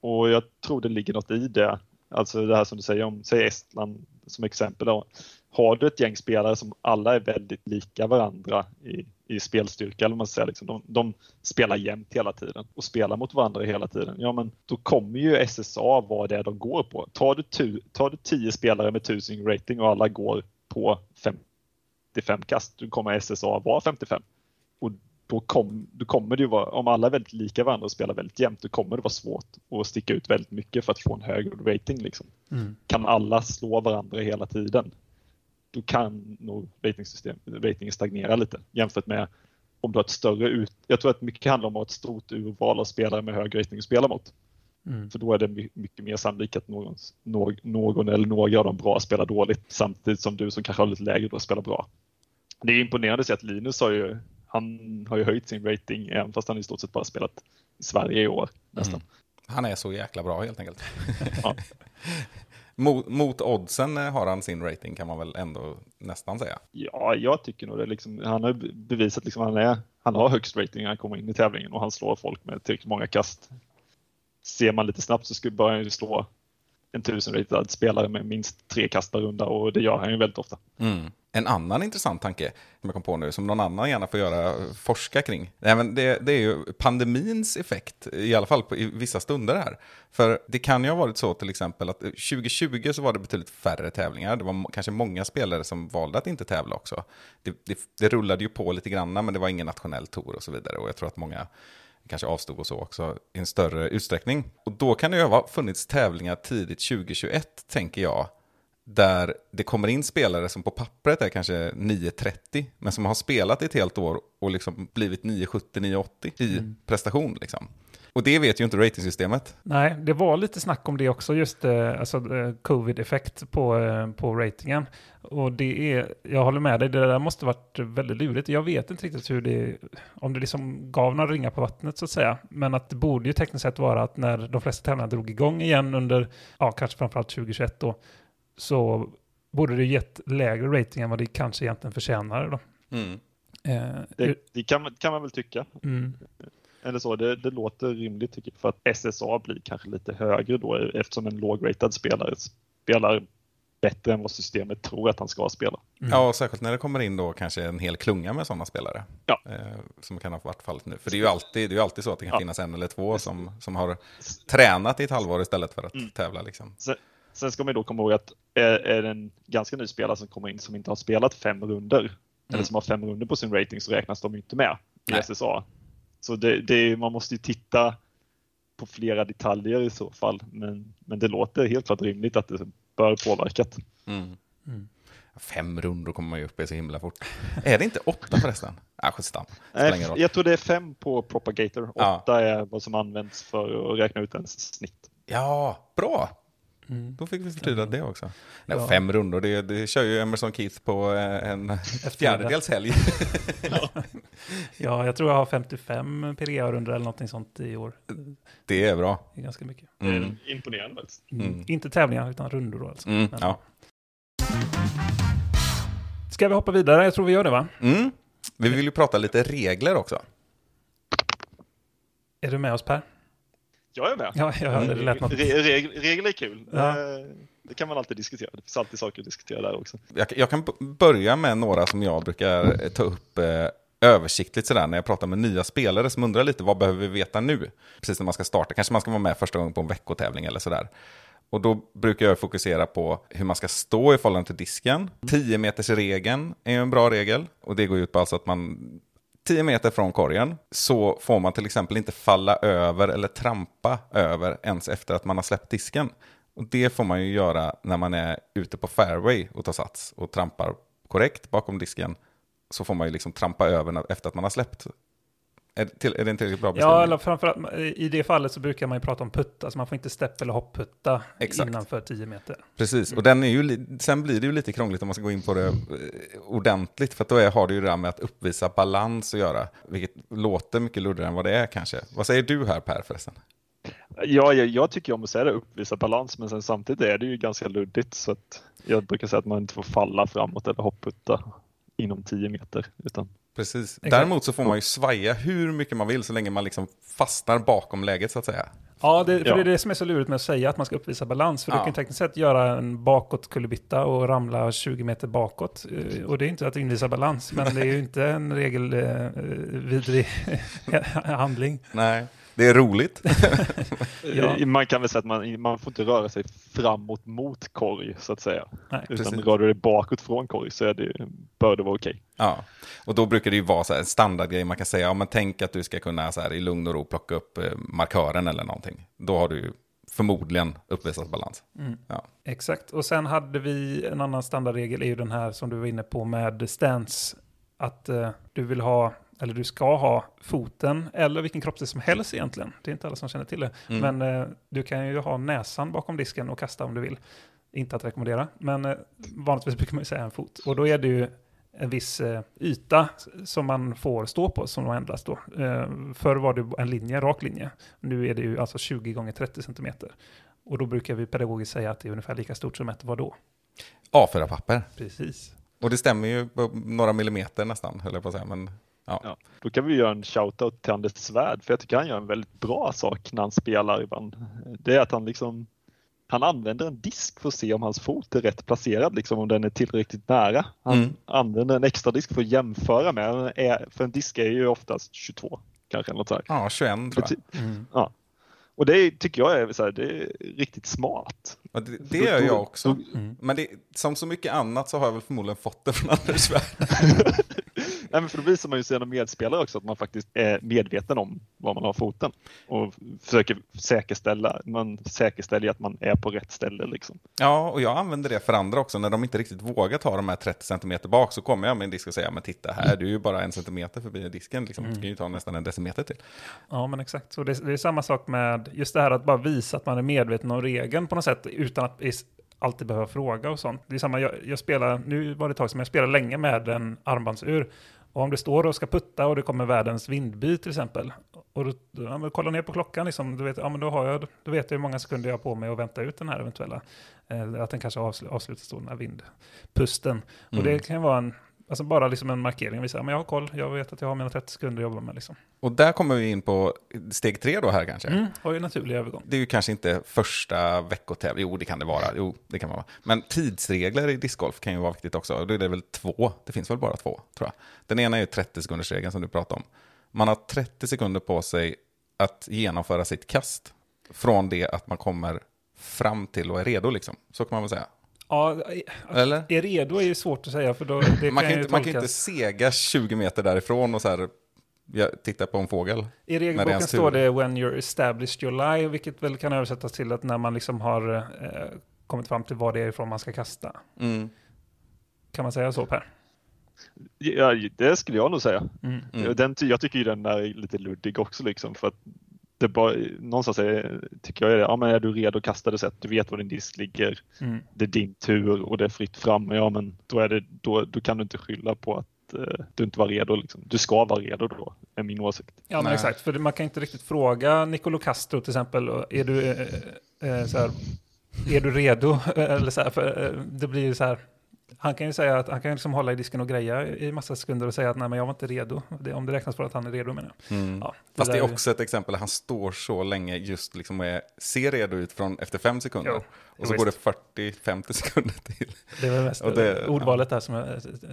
Och jag tror det ligger något i det. Alltså det här som du säger om, säg Estland som exempel. Då. Har du ett gäng spelare som alla är väldigt lika varandra i, i spelstyrka, eller man säger, liksom, de, de spelar jämnt hela tiden och spelar mot varandra hela tiden. Ja, men då kommer ju SSA vara det de går på. Tar du, tu, tar du 10 spelare med 1000 rating och alla går på 55 kast, då kommer SSA vara 55. Och då, kom, då kommer det ju vara, om alla är väldigt lika varandra och spelar väldigt jämnt, då kommer det vara svårt att sticka ut väldigt mycket för att få en högre rating. Liksom. Kan alla slå varandra hela tiden, då kan nog ratingen stagnera lite jämfört med om du har ett större ut... Jag tror att mycket handlar om att ha ett stort urval av spelare med hög rating att spela mot. Mm. För då är det my- mycket mer sannolikt att någon, någon, någon eller några av de bra spelar dåligt samtidigt som du som kanske har lite lägre då spelar bra. Det är imponerande att se att Linus har ju, han har ju höjt sin rating även fast han i stort sett bara spelat i Sverige i år nästan. Mm. Han är så jäkla bra helt enkelt. Ja. mot, mot oddsen eh, har han sin rating kan man väl ändå nästan säga. Ja, jag tycker nog det. Liksom, han har be- bevisat liksom han är, han har högst rating när han kommer in i tävlingen och han slår folk med tillräckligt många kast. Ser man lite snabbt så skulle börja han ju slå en tusen ratad spelare med minst tre kast per runda och det gör han ju väldigt ofta. Mm. En annan intressant tanke som jag kom på nu, som någon annan gärna får göra, forska kring. Nej, men det, det är ju pandemins effekt, i alla fall på, i vissa stunder här. För det kan ju ha varit så till exempel att eh, 2020 så var det betydligt färre tävlingar. Det var kanske många spelare som valde att inte tävla också. Det, det, det rullade ju på lite grann, men det var ingen nationell tour och så vidare. Och jag tror att många kanske avstod och så också i en större utsträckning. Och då kan det ju ha funnits tävlingar tidigt 2021, tänker jag, där det kommer in spelare som på pappret är kanske 9.30, men som har spelat ett helt år och liksom blivit 9.70, 9.80 i prestation. Liksom. Och det vet ju inte ratingsystemet. Nej, det var lite snack om det också, just eh, alltså, eh, covid-effekt på, eh, på ratingen. Och det är, jag håller med dig, det där måste varit väldigt lurigt. Jag vet inte riktigt hur det, om det liksom gav några ringar på vattnet så att säga. Men att det borde ju tekniskt sett vara att när de flesta tävlingarna drog igång igen under, ja kanske framförallt 2021 då, så borde det gett lägre rating än vad det kanske egentligen förtjänar då. Mm. Eh, Det, det kan, man- kan man väl tycka. mm. Eller så, det, det låter rimligt tycker jag. För att SSA blir kanske lite högre då eftersom en lågratad spelare spelar bättre än vad systemet tror att han ska spela. Ja, och särskilt när det kommer in då kanske en hel klunga med sådana spelare. Ja. Eh, som kan ha varit fallet nu. För det är ju alltid, det är ju alltid så att det kan Ja. finnas en eller två som, som har tränat i ett halvår istället för att Mm. tävla. Liksom. Sen, sen ska man då komma ihåg att är, är det en ganska ny spelare som kommer in som inte har spelat fem runder eller som har fem runder på sin rating så räknas de ju inte med i Nej. SSA. Så det, det, man måste ju titta på flera detaljer i så fall. Men, men det låter helt klart rimligt att det bör påverkat. Mm. Mm. Fem rundor kommer man ju upp i så himla fort. är det inte åtta förresten? Ja, roll. jag tror det är fem på Propagator. Ja. Åtta är vad som används för att räkna ut ens snitt. Ja, bra. Mm. Då fick vi förtydligat det också. Nej, Ja. Fem rundor, det, det kör ju Emerson Keith på eh, en fjärdedels helg. Ja, jag tror jag har 55 PGA-rundor eller någonting sånt i år. Det är bra. Det är ganska mycket. Mm. Imponerande faktiskt. Mm. Inte tävlingar, utan rundor då alltså. Mm, Men- ja. Ska vi hoppa vidare? Jag tror vi gör det va? mm. Vi vill ju prata lite regler också. Är du med oss Per? Jag är med. Ja, jag hörde det lät något. Re- reg- regler är kul. Ja. Eh, Det kan man alltid diskutera. Det finns alltid saker att diskutera där också. Jag, jag kan börja med några som jag brukar eh, ta upp eh, översiktligt sådär när jag pratar med nya spelare som undrar lite vad behöver vi veta nu? Precis när man ska starta, kanske man ska vara med första gången på en veckotävling eller sådär. Och då brukar jag fokusera på hur man ska stå i förhållande till disken. 10 meters regeln är ju en bra regel och det går ut på alltså att man 10 meter från korgen så får man till exempel inte falla över eller trampa över ens efter att man har släppt disken. Och det får man ju göra när man är ute på fairway och tar sats och trampar korrekt bakom disken. Så får man ju liksom trampa över efter att man har släppt. Är, till, är det en tillräckligt bra beskrivning? Ja, eller framförallt i det fallet så brukar man ju prata om putta, så man får inte stepp eller hopputta Exakt. innanför 10 meter. Precis, och den är ju, sen blir det ju lite krångligt om man ska gå in på det eh, ordentligt. För att då är, har det ju det där med att uppvisa balans att göra. Vilket låter mycket luddigare än vad det är kanske. Vad säger du här Per förresten? Ja, jag, jag tycker om att säga det, uppvisa balans, men sen samtidigt är det ju ganska luddigt. Så att jag brukar säga att man inte får falla framåt eller hopputta inom 10 meter. Utan, Precis. Exakt. Däremot så får man ju svaja hur mycket man vill så länge man liksom fastnar bakom läget så att säga. Ja, det, för Ja. det är det som är så lurigt med att säga att man ska uppvisa balans. För Ja. du kan tekniskt sett göra en bakåt kullerbytta och ramla 20 meter bakåt. Eh, Och det är inte att invisa balans, men det är ju inte en regelvidrig handling. Nej, det är roligt. Ja. Man kan väl säga att man, man får inte röra sig framåt mot korg så att säga. Nej. Utan Precis. rör du dig bakåt från korg så är det, bör det vara okej. Ja, och då brukar det ju vara så här en standardgrej. Man kan säga, ja men tänk att du ska kunna så här i lugn och ro plocka upp eh, markören eller någonting. Då har du ju förmodligen uppvisat balans. Mm. Ja. Exakt, och sen hade vi en annan standardregel är ju den här som du var inne på med stance. Att eh, du vill ha, eller du ska ha foten, eller vilken kroppsdel som helst egentligen. Det är inte alla som känner till det. Mm. Men eh, du kan ju ha näsan bakom disken och kasta om du vill. Inte att rekommendera, men eh, vanligtvis brukar man ju säga en fot. Och då är det ju en viss eh, yta som man får stå på som har ändrats då. Eh, förr var det en linje, en rak linje. Nu är det ju alltså 20 gånger 30 centimeter. Och då brukar vi pedagogiskt säga att det är ungefär lika stort som ett vadå? A4-papper. Precis. Och det stämmer ju på några millimeter nästan, höll jag på att säga. Men ja, Ja. Då kan vi göra en shoutout till Anders Svärd för jag tycker han gör en väldigt bra sak när han spelar ibland. Det är att han liksom han använder en disk för att se om hans fot är rätt placerad, liksom om den är tillräckligt nära. Han Mm. använder en extra disk för att jämföra med. För en disk är ju oftast 22 kanske. Något så här. ja 21 tror jag. Mm. Och det tycker jag är, så här, det är riktigt smart. Och det, det gör jag också. Mm. Men det, som så mycket annat så har jag väl förmodligen fått det från Anders Svärd. men för då visar man ju sina medspelare också att man faktiskt är medveten om var man har foten och försöker säkerställa, man säkerställer att man är på rätt ställe liksom. Ja, och jag använder det för andra också. När de inte riktigt vågar ta de här 30 cm bak så kommer jag med en disk och säger, men titta här, du är ju bara en centimeter förbi disken. Liksom. Du ska ju ta nästan en decimeter till. Ja, men exakt. Så det, det är samma sak med just det här att bara visa att man är medveten om regeln på något sätt utan att alltid behöva fråga och sånt. Det är samma, jag, jag spelar, nu var det ett tag som jag spelade länge med en armbandsur. Och om det står och ska putta och det kommer världens vindby till exempel. Och då ja, men kolla ner på klockan, liksom, du vet, ja, men då, har jag, då vet jag hur många sekunder jag har på mig att vänta ut den här eventuella. Eh, att den kanske avsl- avslutas då, den här vindpusten. Och Mm. det kan vara en, alltså bara liksom en markering, visa, ja, men jag har koll, jag vet att jag har mina 30 sekunder att jobba med. Liksom. Och där kommer vi in på steg tre då här kanske. Mm, har ju naturlig övergång. Det är ju kanske inte första veckotävling, jo det kan det vara, jo det kan vara. Men tidsregler i discgolf kan ju vara viktigt också. Då är det väl två, det finns väl bara två tror jag. Den ena är ju 30 sekunders regeln som du pratade om. Man har 30 sekunder på sig att genomföra sitt kast från det att man kommer fram till och är redo liksom. Så kan man väl säga. Ja, Eller? är redo är ju svårt att säga, för då, det Man kan, ju inte, man kan inte sega 20 meter därifrån och så här, titta på en fågel. I det regelboken ens står det “When you're established your lie”, vilket väl kan översättas till att när man liksom har eh, kommit fram till vad det är ifrån man ska kasta. Mm. Kan man säga så Per? Ja, det skulle jag nog säga. Mm. Mm. Den, jag tycker ju den är lite luddig också liksom för att det bara, någonstans är, tycker jag är det, ja men är du redo att kasta det så att du vet var din disk ligger, Mm. det är din tur och det är fritt fram, ja men då, är det, då, då kan du inte skylla på att eh, du inte var redo. Liksom. Du ska vara redo då, är min åsikt. Ja, men Nej. exakt. För man kan inte riktigt fråga Nicolo Castro till exempel, är du, eh, eh, så här, är du redo? Eller så här, för, eh, det blir så här, han kan ju säga att han kan liksom hålla i disken och greja i massa sekunder och säga att nej, men jag var inte redo. Det, om det räknas för att han är redo menar jag. Mm. Ja, Fast det är också ett exempel, han står så länge just liksom är, ser redo ut från efter fem sekunder. Jo, och så går det 40-50 sekunder till. Det är väl mest Och det- ordvalet där som jag,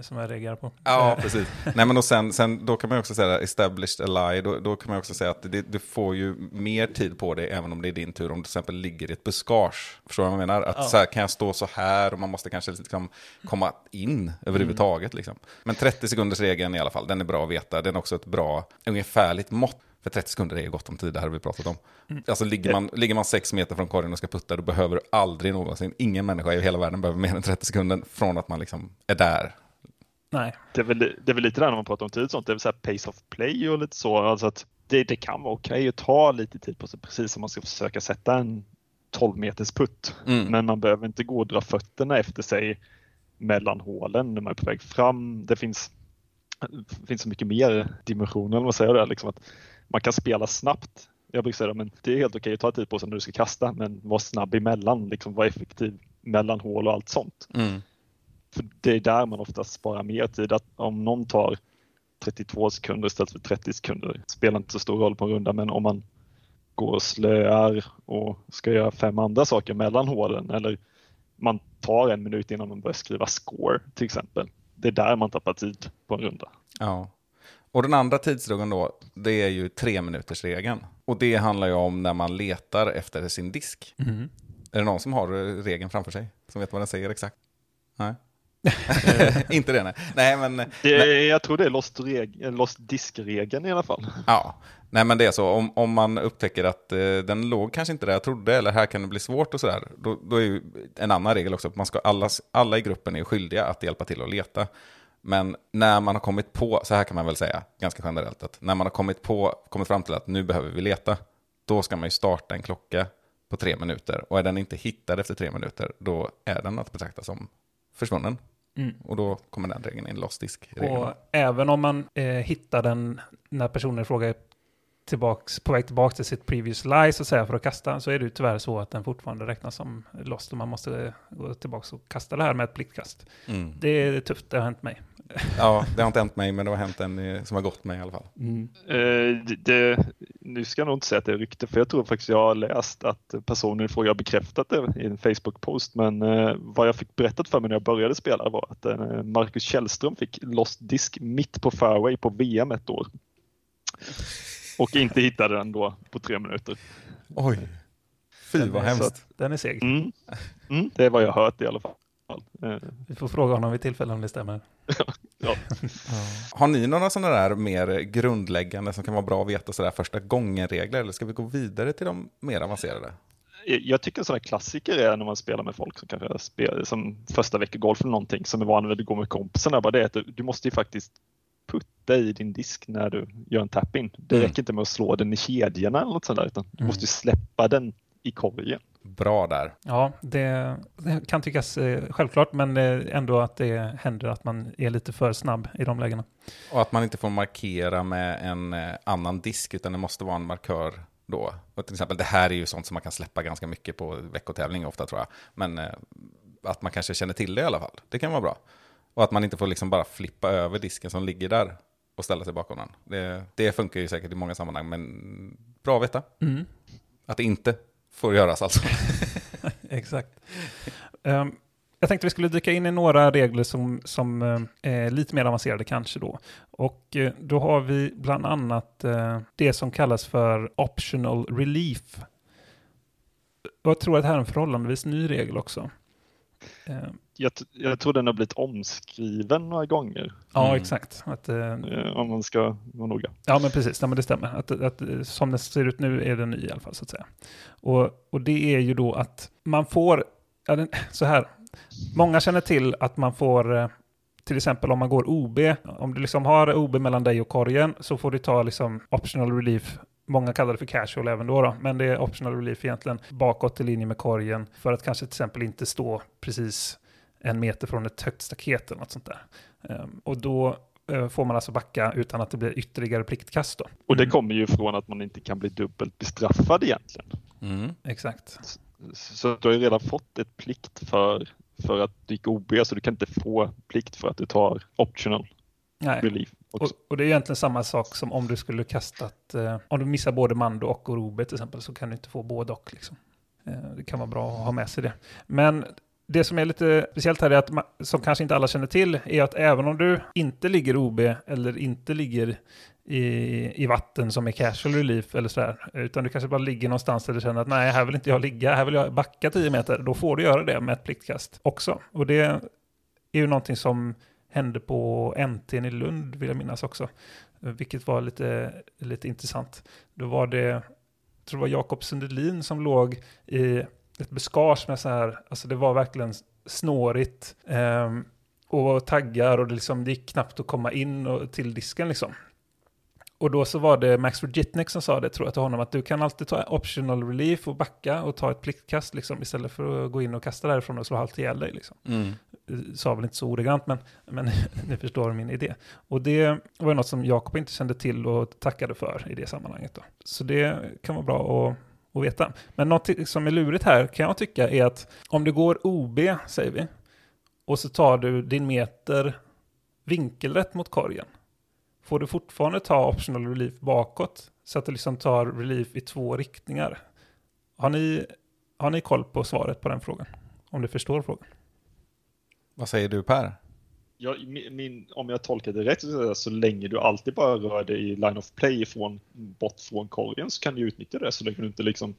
som jag reagerar på. Ja, precis. Nej, men och sen, sen, då kan man också säga established ally, då, då kan man också säga att det, du får ju mer tid på dig även om det är din tur, om du till exempel ligger i ett buskage. Förstår du vad jag menar? Att Ja. så här, kan jag stå så här och man måste kanske liksom komma in överhuvudtaget. Liksom. Men 30 sekunders regeln i alla fall, den är bra att veta. Den är också ett bra, ungefärligt mått. För 30 sekunder är ju gott om tid, det här har vi pratat om. Alltså ligger man, ligger man sex meter från korgen och ska putta, då behöver du aldrig någonsin, ingen människa i hela världen behöver mer än 30 sekunder från att man liksom är där. Nej, Det är, väl, det är väl lite där när man pratar om tid och sånt, det är väl så här pace of play och lite så. Alltså att det, det kan vara okej att ta lite tid på sig, precis som man ska försöka sätta en 12 meters putt. Mm. Men man behöver inte gå och dra fötterna efter sig mellan hålen när man är på väg fram. Det finns, det finns så mycket mer dimensioner, eller vad säger det, liksom att man kan spela snabbt. Jag brukar säga men det är helt okej att ta tid på sig när du ska kasta, men var snabb emellan, liksom var effektiv mellan hål och allt sånt. Mm. För det är där man oftast sparar mer tid. Att om någon tar 32 sekunder istället för 30 sekunder spelar inte så stor roll på en runda, men om man går och slöar och ska göra fem andra saker mellan hålen eller man tar en minut innan man börjar skriva score till exempel. Det är där man tappar tid på en runda. Ja. Och den andra tidsregeln då, det är ju tre minuters regeln. Och det handlar ju om när man letar efter sin disk. Är det någon som har regeln framför sig? Som vet vad den säger exakt? Nej. Inte det nej. Nej men, Det är, jag tror det är lost, reg- lost disk-regeln i alla fall. ja. Nej men det är så, om, om man upptäcker att eh, den låg kanske inte där jag trodde, eller här kan det bli svårt och sådär, då, då är ju en annan regel också, att man ska, alla, alla i gruppen är skyldiga att hjälpa till att leta. Men när man har kommit på, så här kan man väl säga ganska generellt, att när man har kommit, på, kommit fram till att nu behöver vi leta, då ska man ju starta en klocka på tre minuter. Och är den inte hittad efter tre minuter, då är den att betrakta som försvunnen. Mm. Och då kommer den regeln in, lost disk Och även om man eh, hittar den när personen i fråga är tillbaks, på väg tillbaka till sitt previous lie så att säga för att kasta så är det ju tyvärr så att den fortfarande räknas som lost och man måste eh, gå tillbaka och kasta det här med ett pliktkast. Mm. Det är tufft, det har hänt mig. Ja, det har inte hänt mig, men det har hänt en eh, som har gått mig i alla fall. Eh, det, det, nu ska jag nog inte säga att det är rykte, för jag tror faktiskt jag har läst att personen i fråga har bekräftat det i en Facebook-post. Men eh, vad jag fick berättat för mig när jag började spela var att eh, Marcus Källström fick lost disk mitt på fairway på VM ett år. Och inte hittade den då på tre minuter. Oj, fy Den vad hemskt. Den är seg. Mm. Mm, det är vad jag har hört i alla fall. Eh, Vi får fråga honom vid tillfälle om det stämmer. Ja. Har ni några sådana där mer grundläggande som kan vara bra att veta sådär första gången-regler? Eller ska vi gå vidare till de mer avancerade? Jag- tycker sådana klassiker är när man spelar med folk som kanske spelar som första veckogolf eller någonting som är van vid att gå med kompisarna. Bara det att du, du måste ju faktiskt putta i din disk när du gör en tap-in. Det Mm. räcker inte med att slå den i kedjorna eller något sånt där utan du Mm. måste släppa den i korgen. Bra där. Ja, det, det kan tyckas eh, självklart, men eh, ändå att det händer att man är lite för snabb i de lägena. Och att man inte får markera med en eh, annan disk, utan det måste vara en markör då. Och till exempel, det här är ju sånt som man kan släppa ganska mycket på veckotävling ofta tror jag. Men eh, att man kanske känner till det i alla fall, det kan vara bra. Och att man inte får liksom bara flippa över disken som ligger där och ställa sig bakom den. Det, det funkar ju säkert i många sammanhang, men bra att veta. Mm. Att det inte får göras alltså. Exakt. Ehm, jag tänkte vi skulle dyka in i några regler som, som eh, är lite mer avancerade kanske då. Och eh, då har vi bland annat eh, det som kallas för optional relief. Och jag tror att det här är en förhållandevis ny regel också. Ehm, Jag, jag tror den har blivit omskriven några gånger ja, Mm. exakt. Att, eh, eh, om man ska vara noga. Ja, men precis. Ja, men det stämmer. Att, att, eh, som det ser ut nu är den ny i alla fall, så att säga. Och, och det är ju då att man får, ja, den, så här, många känner till att man får, eh, till exempel om man går OB, om du liksom har OB mellan dig och korgen så får du ta liksom optional relief Många kallar det för casual även då, då, men det är optional relief egentligen bakåt i linje med korgen för att kanske till exempel inte stå precis en meter från ett högt staket eller något sånt där. Ehm, och då eh, får man alltså backa utan att det blir ytterligare pliktkast då. Och det Mm. kommer ju från att man inte kan bli dubbelt bestraffad egentligen. Mm. Exakt. Så du har ju redan fått ett plikt för, för att du gick OB, så du kan inte få plikt för att du tar optional Nej. relief Och, och det är egentligen samma sak som om du skulle kastat, eh, om du missar både Mando och Orobe till exempel, så kan du inte få både och. Liksom. Eh, det kan vara bra att ha med sig det. Men det som är lite speciellt här är att, som kanske inte alla känner till, är att även om du inte ligger OB eller inte ligger i, i vatten som är casual relief eller sådär, utan du kanske bara ligger någonstans där du känner att nej, här vill inte jag ligga, här vill jag backa 10 meter, då får du göra det med ett pliktkast också. Och det är ju någonting som hände på NT'n i Lund, vill jag minnas också. Eh, vilket var lite, lite intressant. Då var det, jag tror det var Jakob Sundelin som låg i ett buskage med så här, alltså det var verkligen snårigt. ehm, och taggar och det, liksom, det gick knappt att komma in och, till disken liksom. Och då så var det Max Virgitnik som sa det, tror jag, till honom, att du kan alltid ta optional relief och backa och ta ett pliktkast liksom, istället för att gå in och kasta därifrån och slå halvt ihjäl dig. Liksom Mm. sa väl inte så ordagrant, men, men ni förstår min idé. Och det var något som Jakob inte kände till och tackade för i det sammanhanget. Då. Så det kan vara bra att, att veta. Men något som är lurigt här kan jag tycka är att om du går OB, säger vi, och så tar du din meter vinkelrätt mot korgen, får du fortfarande ta optional relief bakåt, så att du liksom tar relief i två riktningar. Har ni, har ni koll på svaret på den frågan? Om du förstår frågan? Vad säger du Per? Ja, min, min, om jag tolkar det rätt, så, så länge du alltid bara rör dig i line of play från, bort från korgen så kan du utnyttja det så länge du inte liksom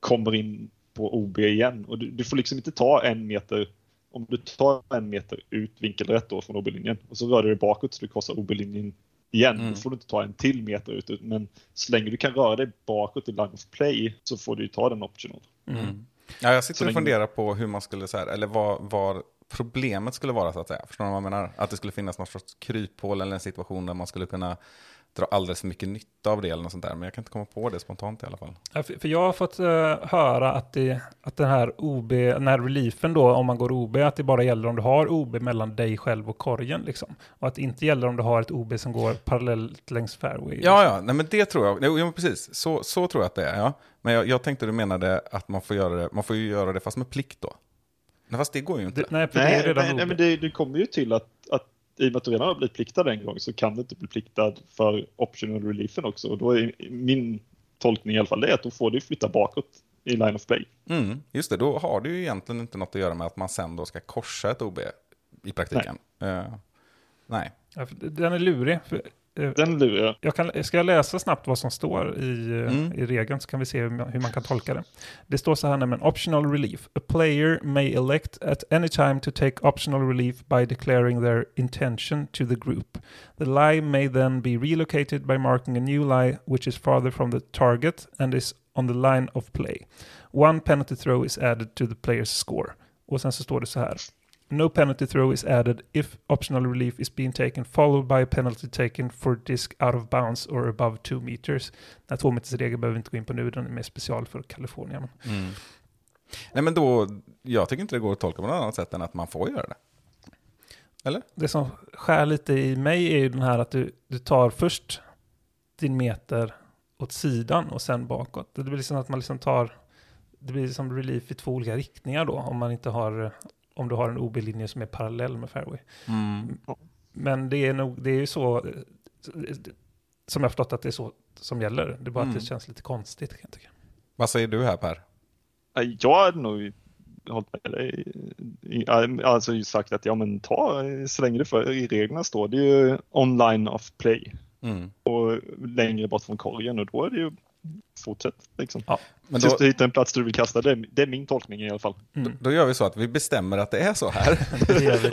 kommer in på OB igen. Och du, du får liksom inte ta en meter, om du tar en meter ut vinkelrätt då från OB-linjen och så rör du dig bakåt så du korsar OB-linjen igen, Mm. då får du inte ta en till meter ut. Men så länge du kan röra dig bakåt i line of play så får du ju ta den optional. Mm. Ja, jag Så sitter och länge- funderar på hur man skulle, så här, eller vad, vad problemet skulle vara så att säga. Förstår du vad jag menar? Att det skulle finnas något sorts kryphål eller en situation där man skulle kunna dra alldeles för mycket nytta av det eller något sånt där. Men jag kan inte komma på det spontant i alla fall. Ja, för, för jag har fått eh, höra att, det, att den här OB, den här reliefen då, om man går OB, att det bara gäller om du har OB mellan dig själv och korgen liksom. Och att det inte gäller om du har ett OB som går parallellt längs fairway. Ja, ja, nej men det tror jag. Jo, jo, precis. Så, så tror jag att det är, ja. Men jag, jag tänkte du menade att man får göra det, man får ju göra det fast med plikt då. Nej, fast det går ju inte. Det, nej, för det är Nej, redan nej, OB. nej men det, det kommer ju till att, att i och med att du redan har blivit pliktad en gång så kan du inte bli pliktad för optional reliefen också. Och då är min tolkning i alla fall det att då får du flytta bakåt i line of play. Mm, just det, då har det ju egentligen inte något att göra med att man sen då ska korsa ett OB i praktiken. Nej. Ja, för den är lurig. Eh, Den lurar jag. Kan, ska jag läsa snabbt vad som står i, eh, Mm. i regeln så kan vi se hur man, hur man kan tolka det. Det står så här nämligen, optional relief. A player may elect at any time to take optional relief by declaring their intention to the group. The lie may then be relocated by marking a new lie which is farther from the target and is on the line of play. One penalty throw is added to the player's score. Och sen så står det så här. No penalty throw is added if optional relief is being taken followed by a penalty taken for disc out of bounds or above 2 meters. Den här tvåmetersregeln behöver vi inte gå in på nu, den är mer special för Kalifornien. Mm. Nej men då, jag tycker inte det går att tolka på något annat sätt än att man får göra det. Eller? Det som skär lite i mig är ju den här att du, du tar först din meter åt sidan och sen bakåt. Det blir liksom att man liksom tar, det blir som relief i två olika riktningar då, om man inte har, om du har en OB-linje som är parallell med fairway. Mm. Men det är nog, det är ju så, eh, som jag har förstått att det är så som gäller. Det är bara Mm. att det känns lite konstigt kan jag tycka. Vad säger du här Per? Jag hade nog hållit med dig. Alltså sagt att ja men ta så länge det för i reglerna står det ju online of play Mm. och längre bort från korgen och då är det ju fortsätt liksom. Men Tills då, du hittar en plats du vill kasta. Det är, det är min tolkning i alla fall. Mm. då gör vi så att vi bestämmer att det är så här.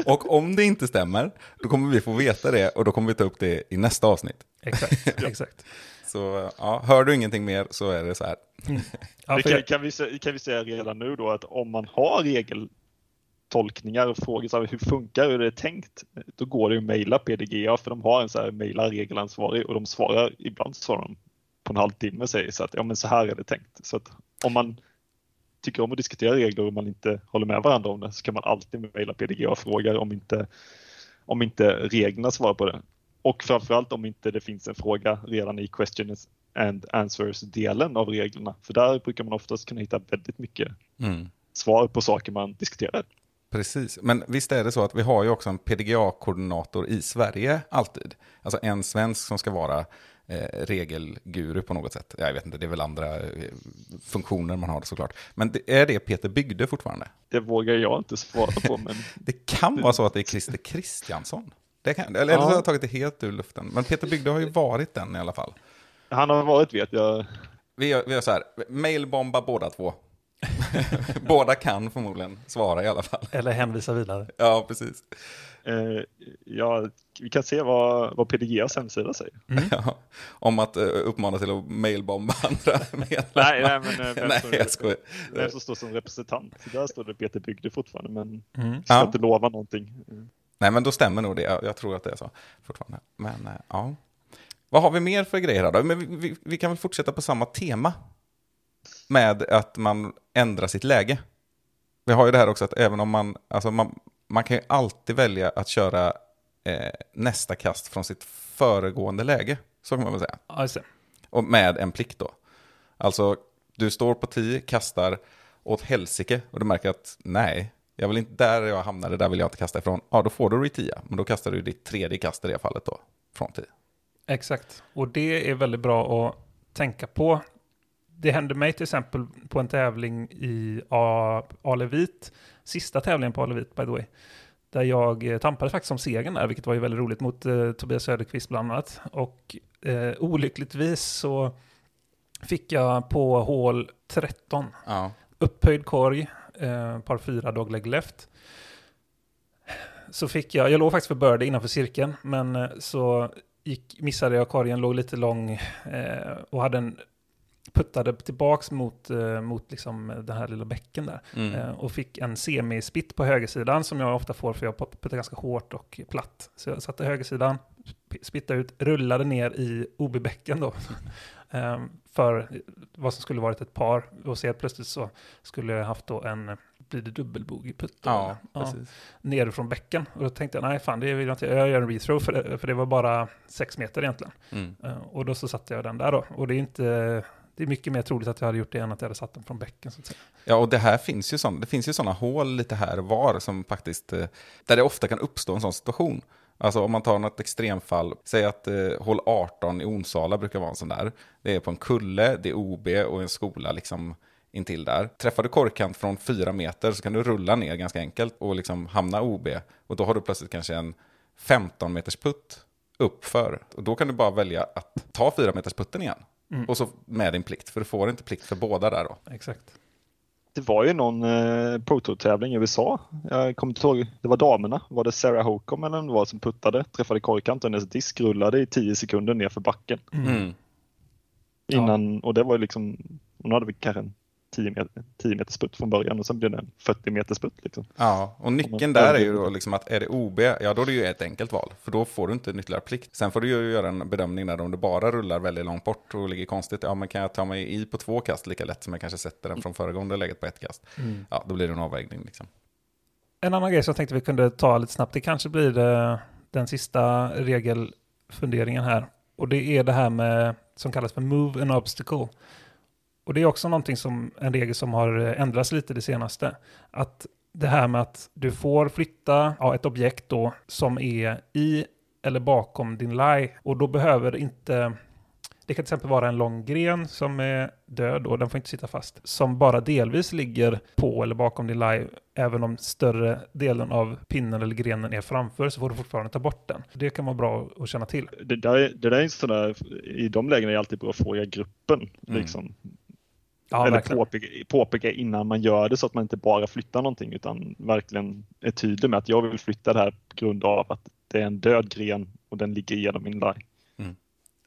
Och om det inte stämmer, då kommer vi få veta det och då kommer vi ta upp det i nästa avsnitt. Exakt, exakt. Så ja, hör du ingenting mer så är det så här. Ja, Det för kan, kan, vi, kan vi säga redan nu då att om man har regeltolkningar och frågor så här, hur funkar hur det är tänkt, då går det ju att mejla PDGA för de har en så här mejla regelansvarig och de svarar, ibland svarar de på en halvtimme säger så att ja men så här är det tänkt. Så att om man tycker om att diskutera regler och man inte håller med varandra om det så kan man alltid mejla PDGA och fråga om inte, om inte reglerna svarar på det. Och framförallt om inte det finns en fråga redan i questions and answers-delen av reglerna. För där brukar man oftast kunna hitta väldigt mycket Mm. svar på saker man diskuterar. Precis, men visst är det så att vi har ju också en PDGA-koordinator i Sverige alltid. Alltså en svensk som ska vara eh, regelguru på något sätt. Jag vet inte, det är väl andra eh, funktioner man har såklart. Men det, är det Peter Bygde fortfarande? Det vågar jag inte svara på, men Det kan vara så att det är Christer Kristiansson. Det kan, eller eller så har jag tagit det helt ur luften. Men Peter Bygde har ju varit den i alla fall. han har varit vet jag. Vi gör, vi gör så här, mailbomba båda två. båda kan förmodligen svara i alla fall. eller hänvisa vidare. Ja, precis. Eh, ja, vi kan se vad, vad PDGAs hemsida säger. Ja, om att uh, uppmana till att mailbomba andra medlemmar. Nej, nej, men eh, vem, Nej, som, jag skojar. vem som står som representant. Där står det Peter Bygde fortfarande, men Mm. jag ska Ja. inte lova någonting. Eh, Nej, men då stämmer nog det. Jag, jag tror att det är så fortfarande. Men eh, ja. Vad har vi mer för grejer här då? Men vi, vi, vi kan väl fortsätta på samma tema. Med att man ändrar sitt läge. Vi har ju det här också att även om man, alltså man, man kan ju alltid välja att köra eh, nästa kast från sitt föregående läge. Så kan man väl säga. Det. Och med en plikt då. Alltså, du står på 10, kastar åt helsike och du märker att nej, jag vill inte, där jag hamnade, där vill jag inte kasta ifrån. Ja, då får du retia, men då kastar du ditt tredje kast i det fallet då, från 10. Exakt. Och det är väldigt bra att tänka på. Det hände mig till exempel på en tävling i Alevit, sista tävlingen på Alevit by the way, där jag eh, tampade faktiskt om segern där, vilket var ju väldigt roligt mot eh, Tobias Söderqvist bland annat. Och eh, olyckligtvis så fick jag på hål 13 Ja, upphöjd korg, eh, par fyra dogleg left. Så fick jag, jag låg faktiskt för birdie innanför cirkeln, men eh, så gick, missade jag korgen, låg lite lång eh, och hade en puttade tillbaks mot, eh, mot liksom den här lilla bäcken där. mm. Eh, och fick en semispitt på högersidan som jag ofta får för jag puttar ganska hårt och platt. Så jag satte högersidan, sp- spittade ut, rullade ner i OB-bäcken då. eh, för vad som skulle varit ett par. Och så helt plötsligt så skulle jag haft då en, blir det dubbelbogeyputt? ja, precis. ner från bäcken. Och då tänkte jag, nej fan det vill jag inte, jag gör en rethrow för det, för det var bara sex meter egentligen. Mm. Eh, och då så satte jag den där då. Och det är inte, det är mycket mer troligt att jag hade gjort det än att jag hade satt den från bäcken. Så att säga. Ja, och det här finns ju sådana, det finns ju sådana hål lite här och var som faktiskt, eh, där det ofta kan uppstå en sån situation. Alltså om man tar något extremfall, säg att eh, hål 18 i Onsala brukar vara en sån där. Det är på en kulle, det är OB och en skola liksom intill där. Träffar du korkant från fyra meter så kan du rulla ner ganska enkelt och liksom hamna OB. Och då har du plötsligt kanske en 15 meters putt uppför. Och då kan du bara välja att ta fyra meters putten igen. Mm. Och så med din plikt, för du får inte plikt för båda där då. Exakt. Det var ju någon eh, Pro Tour-tävling i USA. Jag kommer inte ihåg, det var damerna. Var det Sarah Hocum eller vem det var som puttade, träffade korgkant och hennes disk rullade i 10 sekunder ner för backen. Mm. Innan, Och det var ju liksom, hon hade väl kanske en 10 meter, 10 meters putt från början och sen blev det en 40 meters putt. Liksom. Ja, och nyckeln där är ju då liksom att är det OB, ja då är det ju ett enkelt val. För då får du inte en ytterligare plikt. Sen får du ju göra en bedömning där om du bara rullar väldigt långt bort och ligger konstigt. Ja, men kan jag ta mig i på två kast lika lätt som jag kanske sätter den från föregående läget på ett kast? Ja, då blir det en avvägning liksom. En annan grej som jag tänkte vi kunde ta lite snabbt, det kanske blir eh, den sista regelfunderingen här. Och det är det här med, som kallas för move an obstacle. Och det är också någonting som, en regel som har eh, ändrats lite det senaste. Att det här med att du får flytta ja, ett objekt då som är i eller bakom din lie. Och då behöver inte, det kan till exempel vara en lång gren som är död och den får inte sitta fast. Som bara delvis ligger på eller bakom din lie. Även om större delen av pinnen eller grenen är framför så får du fortfarande ta bort den. Det kan vara bra att känna till. Det där, är- det där är en sån där, i de lägena är det alltid bra att fråga gruppen. Liksom. Ja, Eller påpeka, påpeka innan man gör det så att man inte bara flyttar någonting utan verkligen är tydlig med att jag vill flytta det här på grund av att det är en död gren och den ligger igenom min line.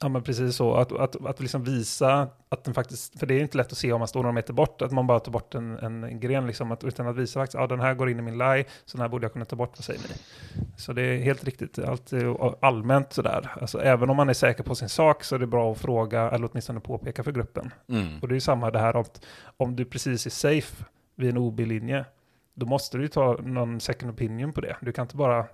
Ja, men precis så. Att, att, att liksom visa att den faktiskt, för det är inte lätt att se om man står några meter bort, att man bara tar bort en, en gren, liksom, att, utan att visa faktiskt, ja den här går in i min lie, så den här borde jag kunna ta bort, vad säger ni? Så det är helt riktigt, allt allmänt sådär. Alltså, även om man är säker på sin sak så är det bra att fråga, eller åtminstone påpeka för gruppen. Mm. Och det är ju samma det här att om du precis är safe vid en OB-linje, då måste du ju ta någon second opinion på det. Du kan inte bara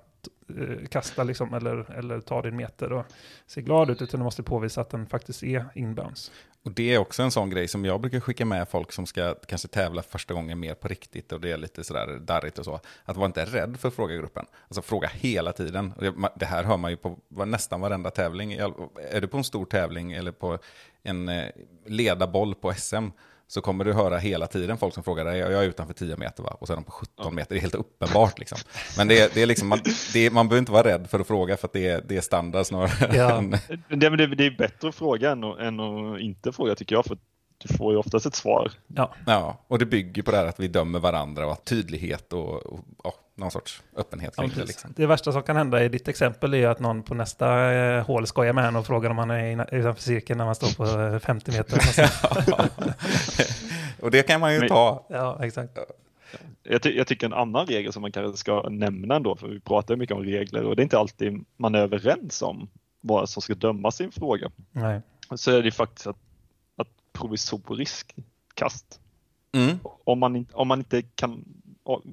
Eh, kasta liksom, eller, eller ta din meter och se glad ut, utan du måste påvisa att den faktiskt är inbounds. Och det är också en sån grej som jag brukar skicka med folk som ska kanske tävla första gången mer på riktigt och det är lite sådär darrigt och så. Att vara inte rädd för frågagruppen. Alltså fråga hela tiden. Det, här hör man ju på nästan varenda tävling. Är du på en stor tävling eller på en eh, ledarboll på SM så kommer du höra hela tiden folk som frågar dig, jag är utanför 10 meter va? Och så är de på 17 meter, det är helt uppenbart liksom. Men det är, det är liksom, man, det är, man behöver inte vara rädd för att fråga för att det är, det är standard snarare Ja. än Det, det, det är bättre att fråga än att, än att inte fråga tycker jag för du får ju oftast ett svar. Ja, Ja, och det bygger på det här att vi dömer varandra och att tydlighet och, och ja, någon sorts öppenhet ja kring det. precis. Liksom. Det värsta som kan hända i ditt exempel är att någon på nästa eh, hål skojar med en och frågar om han är utanför cirkeln när man står på eh, 50 meter. och det kan man ju Men- ta. ja, exakt. Jag, ty, jag tycker en annan regel som man kanske ska nämna ändå, för vi pratar ju mycket om regler och det är inte alltid man är överens om vad som ska dömas i en fråga. Nej. Så är det ju faktiskt att, att provisorisk kast. Mm. Om man, inte- om, man inte kan,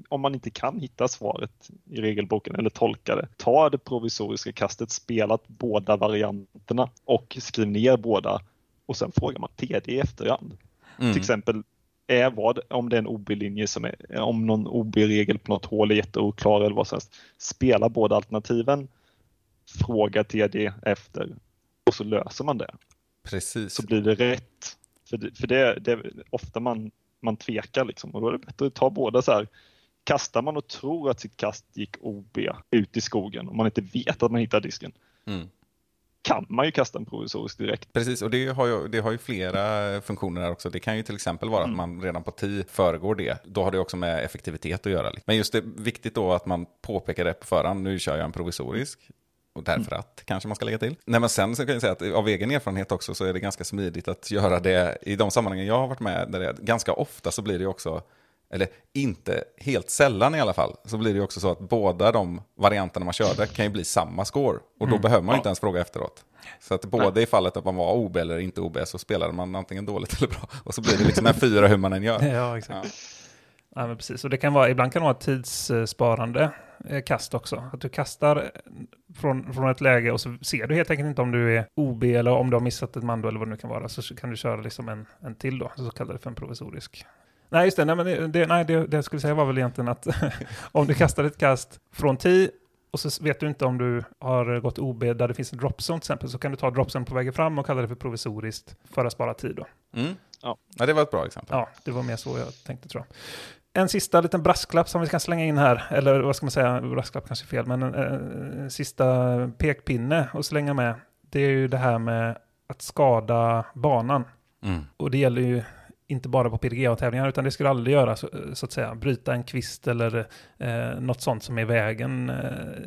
om man inte kan hitta svaret i regelboken eller tolka det, ta det provisoriska kastet, spelat båda varianterna och skriv ner båda och sen frågar man TD i efterhand. Mm. Till exempel är vad, om det är en OB-linje som är, om någon OB-regel på något hål är jätteoklar eller vad som helst. Spela båda alternativen, fråga TD efter och så löser man det. Precis. Så blir det rätt. För det, för det, det är ofta man, man tvekar liksom och då är det bättre att ta båda så här. Kastar man och tror att sitt kast gick OB ut i skogen och man inte vet att man hittar disken Mm. kan man ju kasta en provisorisk direkt. Precis, och det har, ju, det har ju flera funktioner här också. Det kan ju till exempel vara att man redan på tid föregår det. Då har det också med effektivitet att göra. Men just det viktigt då att man påpekar det på förhand. Nu kör jag en provisorisk. Och därför att, kanske man ska lägga till. Nej, men sen så kan jag säga att av egen erfarenhet också så är det ganska smidigt att göra det i de sammanhangen jag har varit med. Där det, ganska ofta så blir det också, eller inte helt sällan i alla fall, så blir det också så att båda de varianterna man körde kan ju bli samma score. Och då behöver man ju inte ens fråga efteråt. Så att både i fallet att man var OB eller inte OB så spelade man antingen dåligt eller bra. Och så blir det liksom en fyra hur man än gör. Ja, exakt. Ja. Ja, men precis. Och det kan vara, ibland kan det vara ett tidssparande eh, kast också. Att du kastar eh, från, från ett läge och så ser du helt enkelt inte om du är OB eller om du har missat ett mando eller vad det nu kan vara. Så kan du köra liksom en, en till då, så kallar det för en provisorisk. Nej, just det. Nej, men det, det, nej, det, det jag skulle säga var väl egentligen att om du kastar ett kast från 10 och så vet du inte om du har gått OB där det finns en dropzone till exempel, så kan du ta dropzone på vägen fram och kalla det för provisoriskt för att spara tid då. Mm. Ja. ja, det var ett bra exempel. Ja, det var mer så jag tänkte tror jag. En sista liten brasklapp som vi kan slänga in här, eller vad ska man säga, brasklapp kanske är fel, men en, en, sista pekpinne att slänga med. Det är ju det här med att skada banan. Mm. Och det gäller ju inte bara på PDGA-tävlingar, utan det skulle aldrig göra så, så att säga. Bryta en kvist eller eh, något sånt som är i vägen. Eh,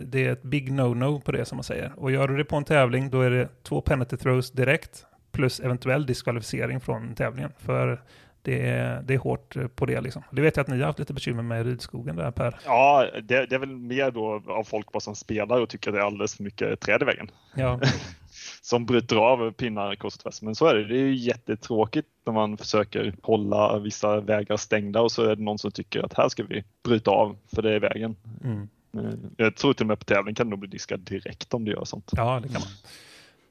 det är ett big no-no på det som man säger. Och gör du det på en tävling, då är det två penalty throws direkt, plus eventuell diskvalificering från tävlingen. För det är, det är hårt eh, på det liksom. Det vet jag att ni har haft lite bekymmer med ridskogen där Per. Ja, det, det är väl mer då av folk bara som spelar och tycker att det är alldeles för mycket träd i vägen. Ja, Som bryter av pinnar kors och tvärs. Men så är det. Det är ju jättetråkigt när man försöker hålla vissa vägar stängda och så är det någon som tycker att här ska vi bryta av för det är vägen. mm. Eh, Jag tror till och med på tävling kan det nog bli diskad direkt om du gör sånt. ja det kan man.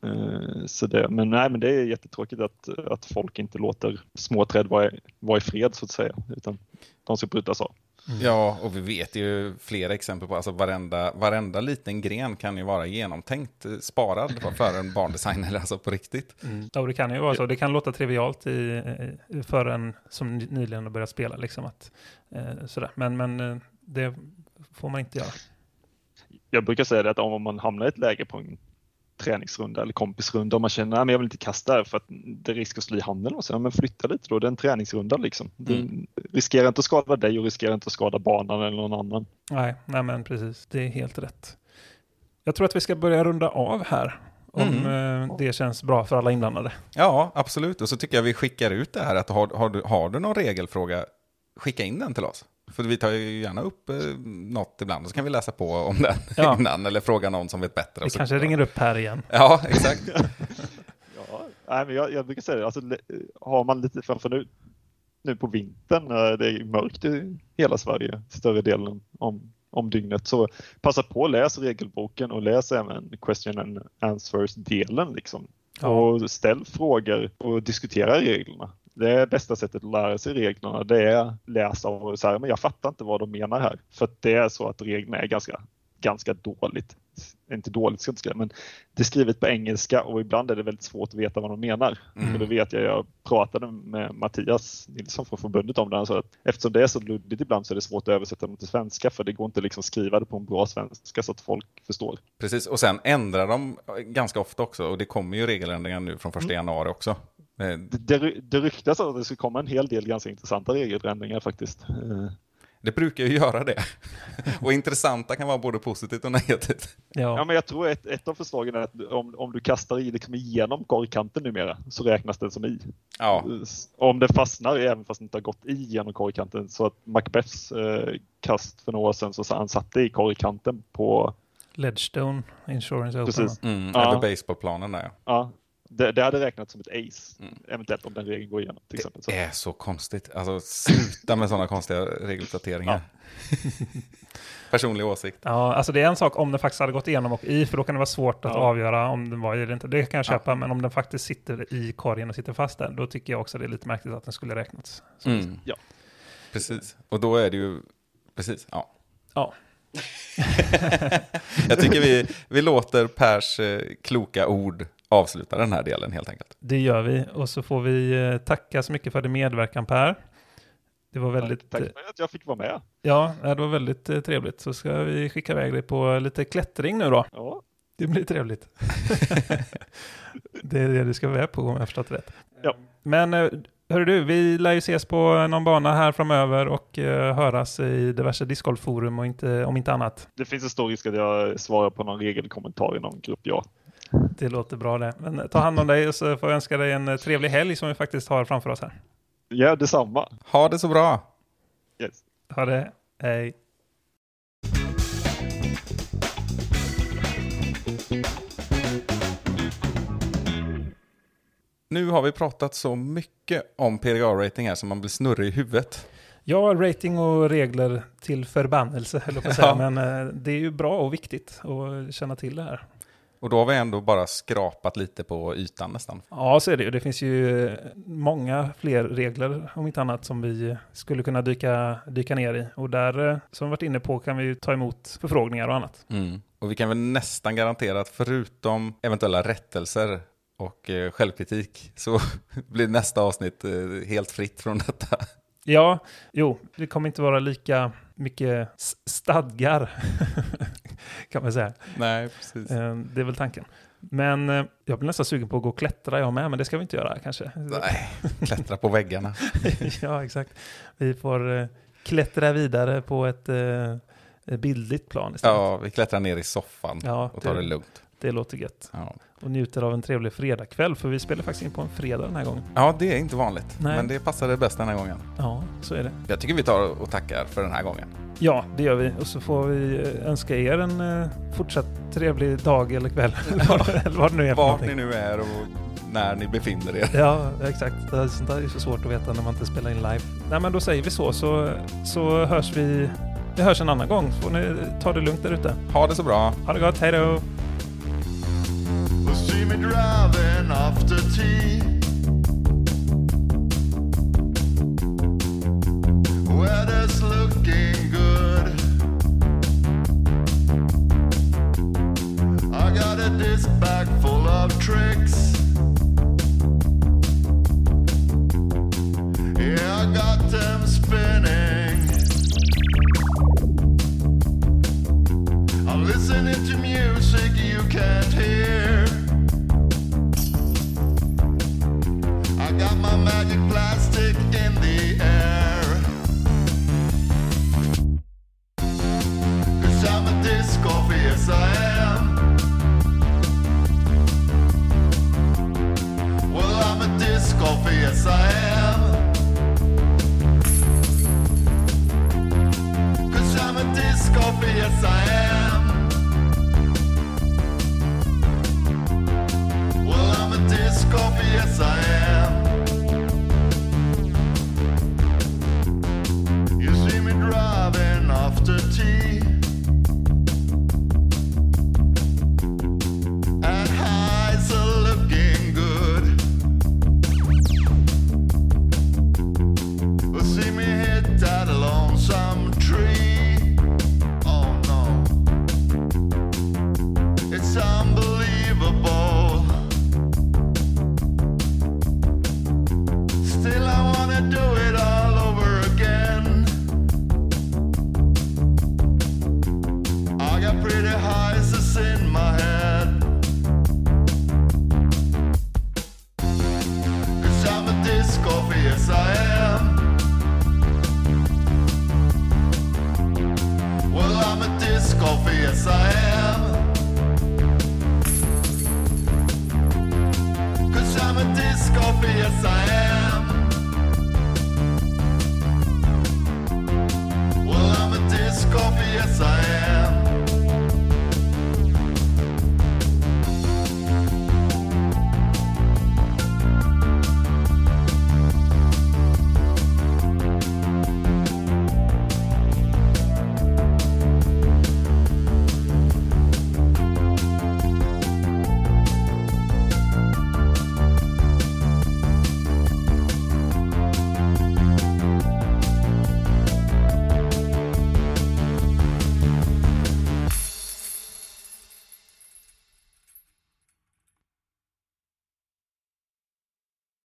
Eh, Så det, men nej, men det är jättetråkigt att, att folk inte låter små träd vara, i- vara i fred så att säga. Utan de ska brytas av. Ja, och vi vet ju flera exempel på, alltså varenda, varenda liten gren kan ju vara genomtänkt eh, sparad för en barndesigner, alltså på riktigt. Mm. Ja, och det kan ju vara så. Det kan låta trivialt i, för en som ny- nyligen har börjat spela. Liksom att, eh, sådär. Men, men det får man inte göra. Jag brukar säga det att om man hamnar i ett läge på en träningsrunda eller kompisrunda och man känner att jag vill inte kasta för att det är risk att slå i handen och så, ja, men flytta lite då, det är en träningsrunda liksom. Mm. riskerar inte att skada dig och riskerar inte att skada banan eller någon annan. Nej, nej, men precis. Det är helt rätt. Jag tror att vi ska börja runda av här. Om eh, det känns bra för alla inblandade. Ja, absolut. Och så tycker jag vi skickar ut det här att har, har, du, har du någon regelfråga, skicka in den till oss. För vi tar ju gärna upp eh, något ibland, så kan vi läsa på om den Ja. innan, eller fråga någon som vet bättre. Vi Och så- kanske ringer upp här igen. Ja, exakt. Ja, nej, men jag, jag brukar säga det, alltså, har man lite framför nu, nu på vintern, när det är mörkt i hela Sverige större delen om, om dygnet, så passa på att läsa regelboken och läs även question and answers-delen. Liksom. Ja. Och ställ frågor och diskutera reglerna. Det bästa sättet att lära sig reglerna. Det är att läsa och säga, men jag fattar inte vad de menar här. För att det är så att reglerna är ganska, ganska dåligt. Inte dåligt ska jag inte säga, men det är skrivet på engelska och ibland är det väldigt svårt att veta vad de menar. Mm. Och det vet jag, jag pratade med Mattias Nilsson från förbundet om det. Han sa att eftersom det är så luddigt ibland så är det svårt att översätta dem till svenska för det går inte liksom skriva det på en bra svenska så att folk förstår. Precis, och sen ändrar de ganska ofta också, och det kommer ju regeländringar nu från första januari också. Det, det, det ryktas att det ska komma en hel del ganska intressanta regelförändringar faktiskt. Eh, Det brukar ju göra det. Och intressanta kan vara både positivt och negativt. Ja, Ja, men jag tror ett, ett av förslagen är att om, om du kastar i liksom igenom korgkanten numera så räknas den som i. Ja, Om det fastnar även fast det inte har gått i genom korgkanten så att Macbeths eh, kast för några år sedan så han satte i korgkanten på, Ledgestone Insurance Open. Precis. mm, Ja. över baseballplanen där. ja. Ja, det, det hade räknats som ett ace. Mm. Eventuellt om den regeln går igenom till exempel. Så. Det är så konstigt. Alltså sluta med sådana konstiga regeluppdateringar. Personlig åsikt. Ja, alltså det är en sak om den faktiskt hade gått igenom och i, för då kan det vara svårt att Ja. avgöra om den var i eller inte. Det kan jag Ja. köpa, men om den faktiskt sitter i korgen och sitter fast där, då tycker jag också det är lite märkligt att den skulle räknats. Mm. Ja. Precis. Och då är det ju... Precis, ja. Ja. Jag tycker vi, vi låter Pers eh, kloka ord avsluta den här delen helt enkelt. Det gör vi, och så får vi eh, tacka så mycket för din medverkan Per. Det var väldigt, Tack för att jag fick vara med. ja, det var väldigt eh, trevligt. Så ska vi skicka iväg dig på lite klättring nu då. Ja, Det blir trevligt. det är det du ska vara med på om jag förstått rätt. Ja. Men eh, hörru du, vi lär ju ses på någon bana här framöver och höras i diverse discgolfforum och inte, om inte annat. det finns en stor risk att jag svarar på någon regelkommentar i någon grupp, ja. Det låter bra det. Men eh, ta hand om dig och så får jag önska dig en eh, trevlig helg som vi faktiskt har framför oss här. Ja, detsamma. Ha det så bra! Yes. Ha det, hej. Nu har vi pratat så mycket om PDA-rating här som man blir snurrig i huvudet. Ja, rating och regler till förbannelse, höll jag på att säga. Ja. Men eh, det är ju bra och viktigt att känna till det här. Och då har vi ändå bara skrapat lite på ytan nästan. Ja, så är det ju. Det finns ju många fler regler, om inte annat, som vi skulle kunna dyka, dyka ner i. Och där, eh, som vi varit inne på, kan vi ju ta emot förfrågningar och annat. Mm. Och vi kan väl nästan garantera att förutom eventuella rättelser och eh, självkritik så blir nästa avsnitt eh, helt fritt från detta. Ja, jo, det kommer inte vara lika mycket stadgar, kan man säga. Nej, precis. Eh, Det är väl tanken. Men eh, jag blir nästan sugen på att gå och klättra jag med, men det ska vi inte göra kanske. Nej, klättra på väggarna. ja, exakt. Vi får eh, klättra vidare på ett eh, bildligt plan istället. Ja, vi klättrar ner i soffan Ja, och tar det lugnt. Det låter gött. Ja. Och njuter av en trevlig fredagkväll, för vi spelar faktiskt in på en fredag den här gången. ja, det är inte vanligt. Nej. Men det passade bäst den här gången. Ja, så är det. Jag tycker vi tar och tackar för den här gången. Ja, det gör vi. Och så får vi eh, önska er en eh, fortsatt trevlig dag eller kväll. eller vad det nu är Vart någonting. ni nu är och när ni befinner er. Ja, exakt. Det är sånt där är så svårt att veta när man inte spelar in live. Nej, men då säger vi så, så, så hörs vi. Vi hörs en annan gång. Så får ni ta det lugnt där ute. Ha det så bra. Ha det gott, hej då! Me driving after tea. Weather's looking good. I got a disc bag full of tricks. Yeah, I got them spinning. I'm listening to music you can't hear. my magic plastic in the I'm a yes I am. Well, I'm a disco coffee, yes I am.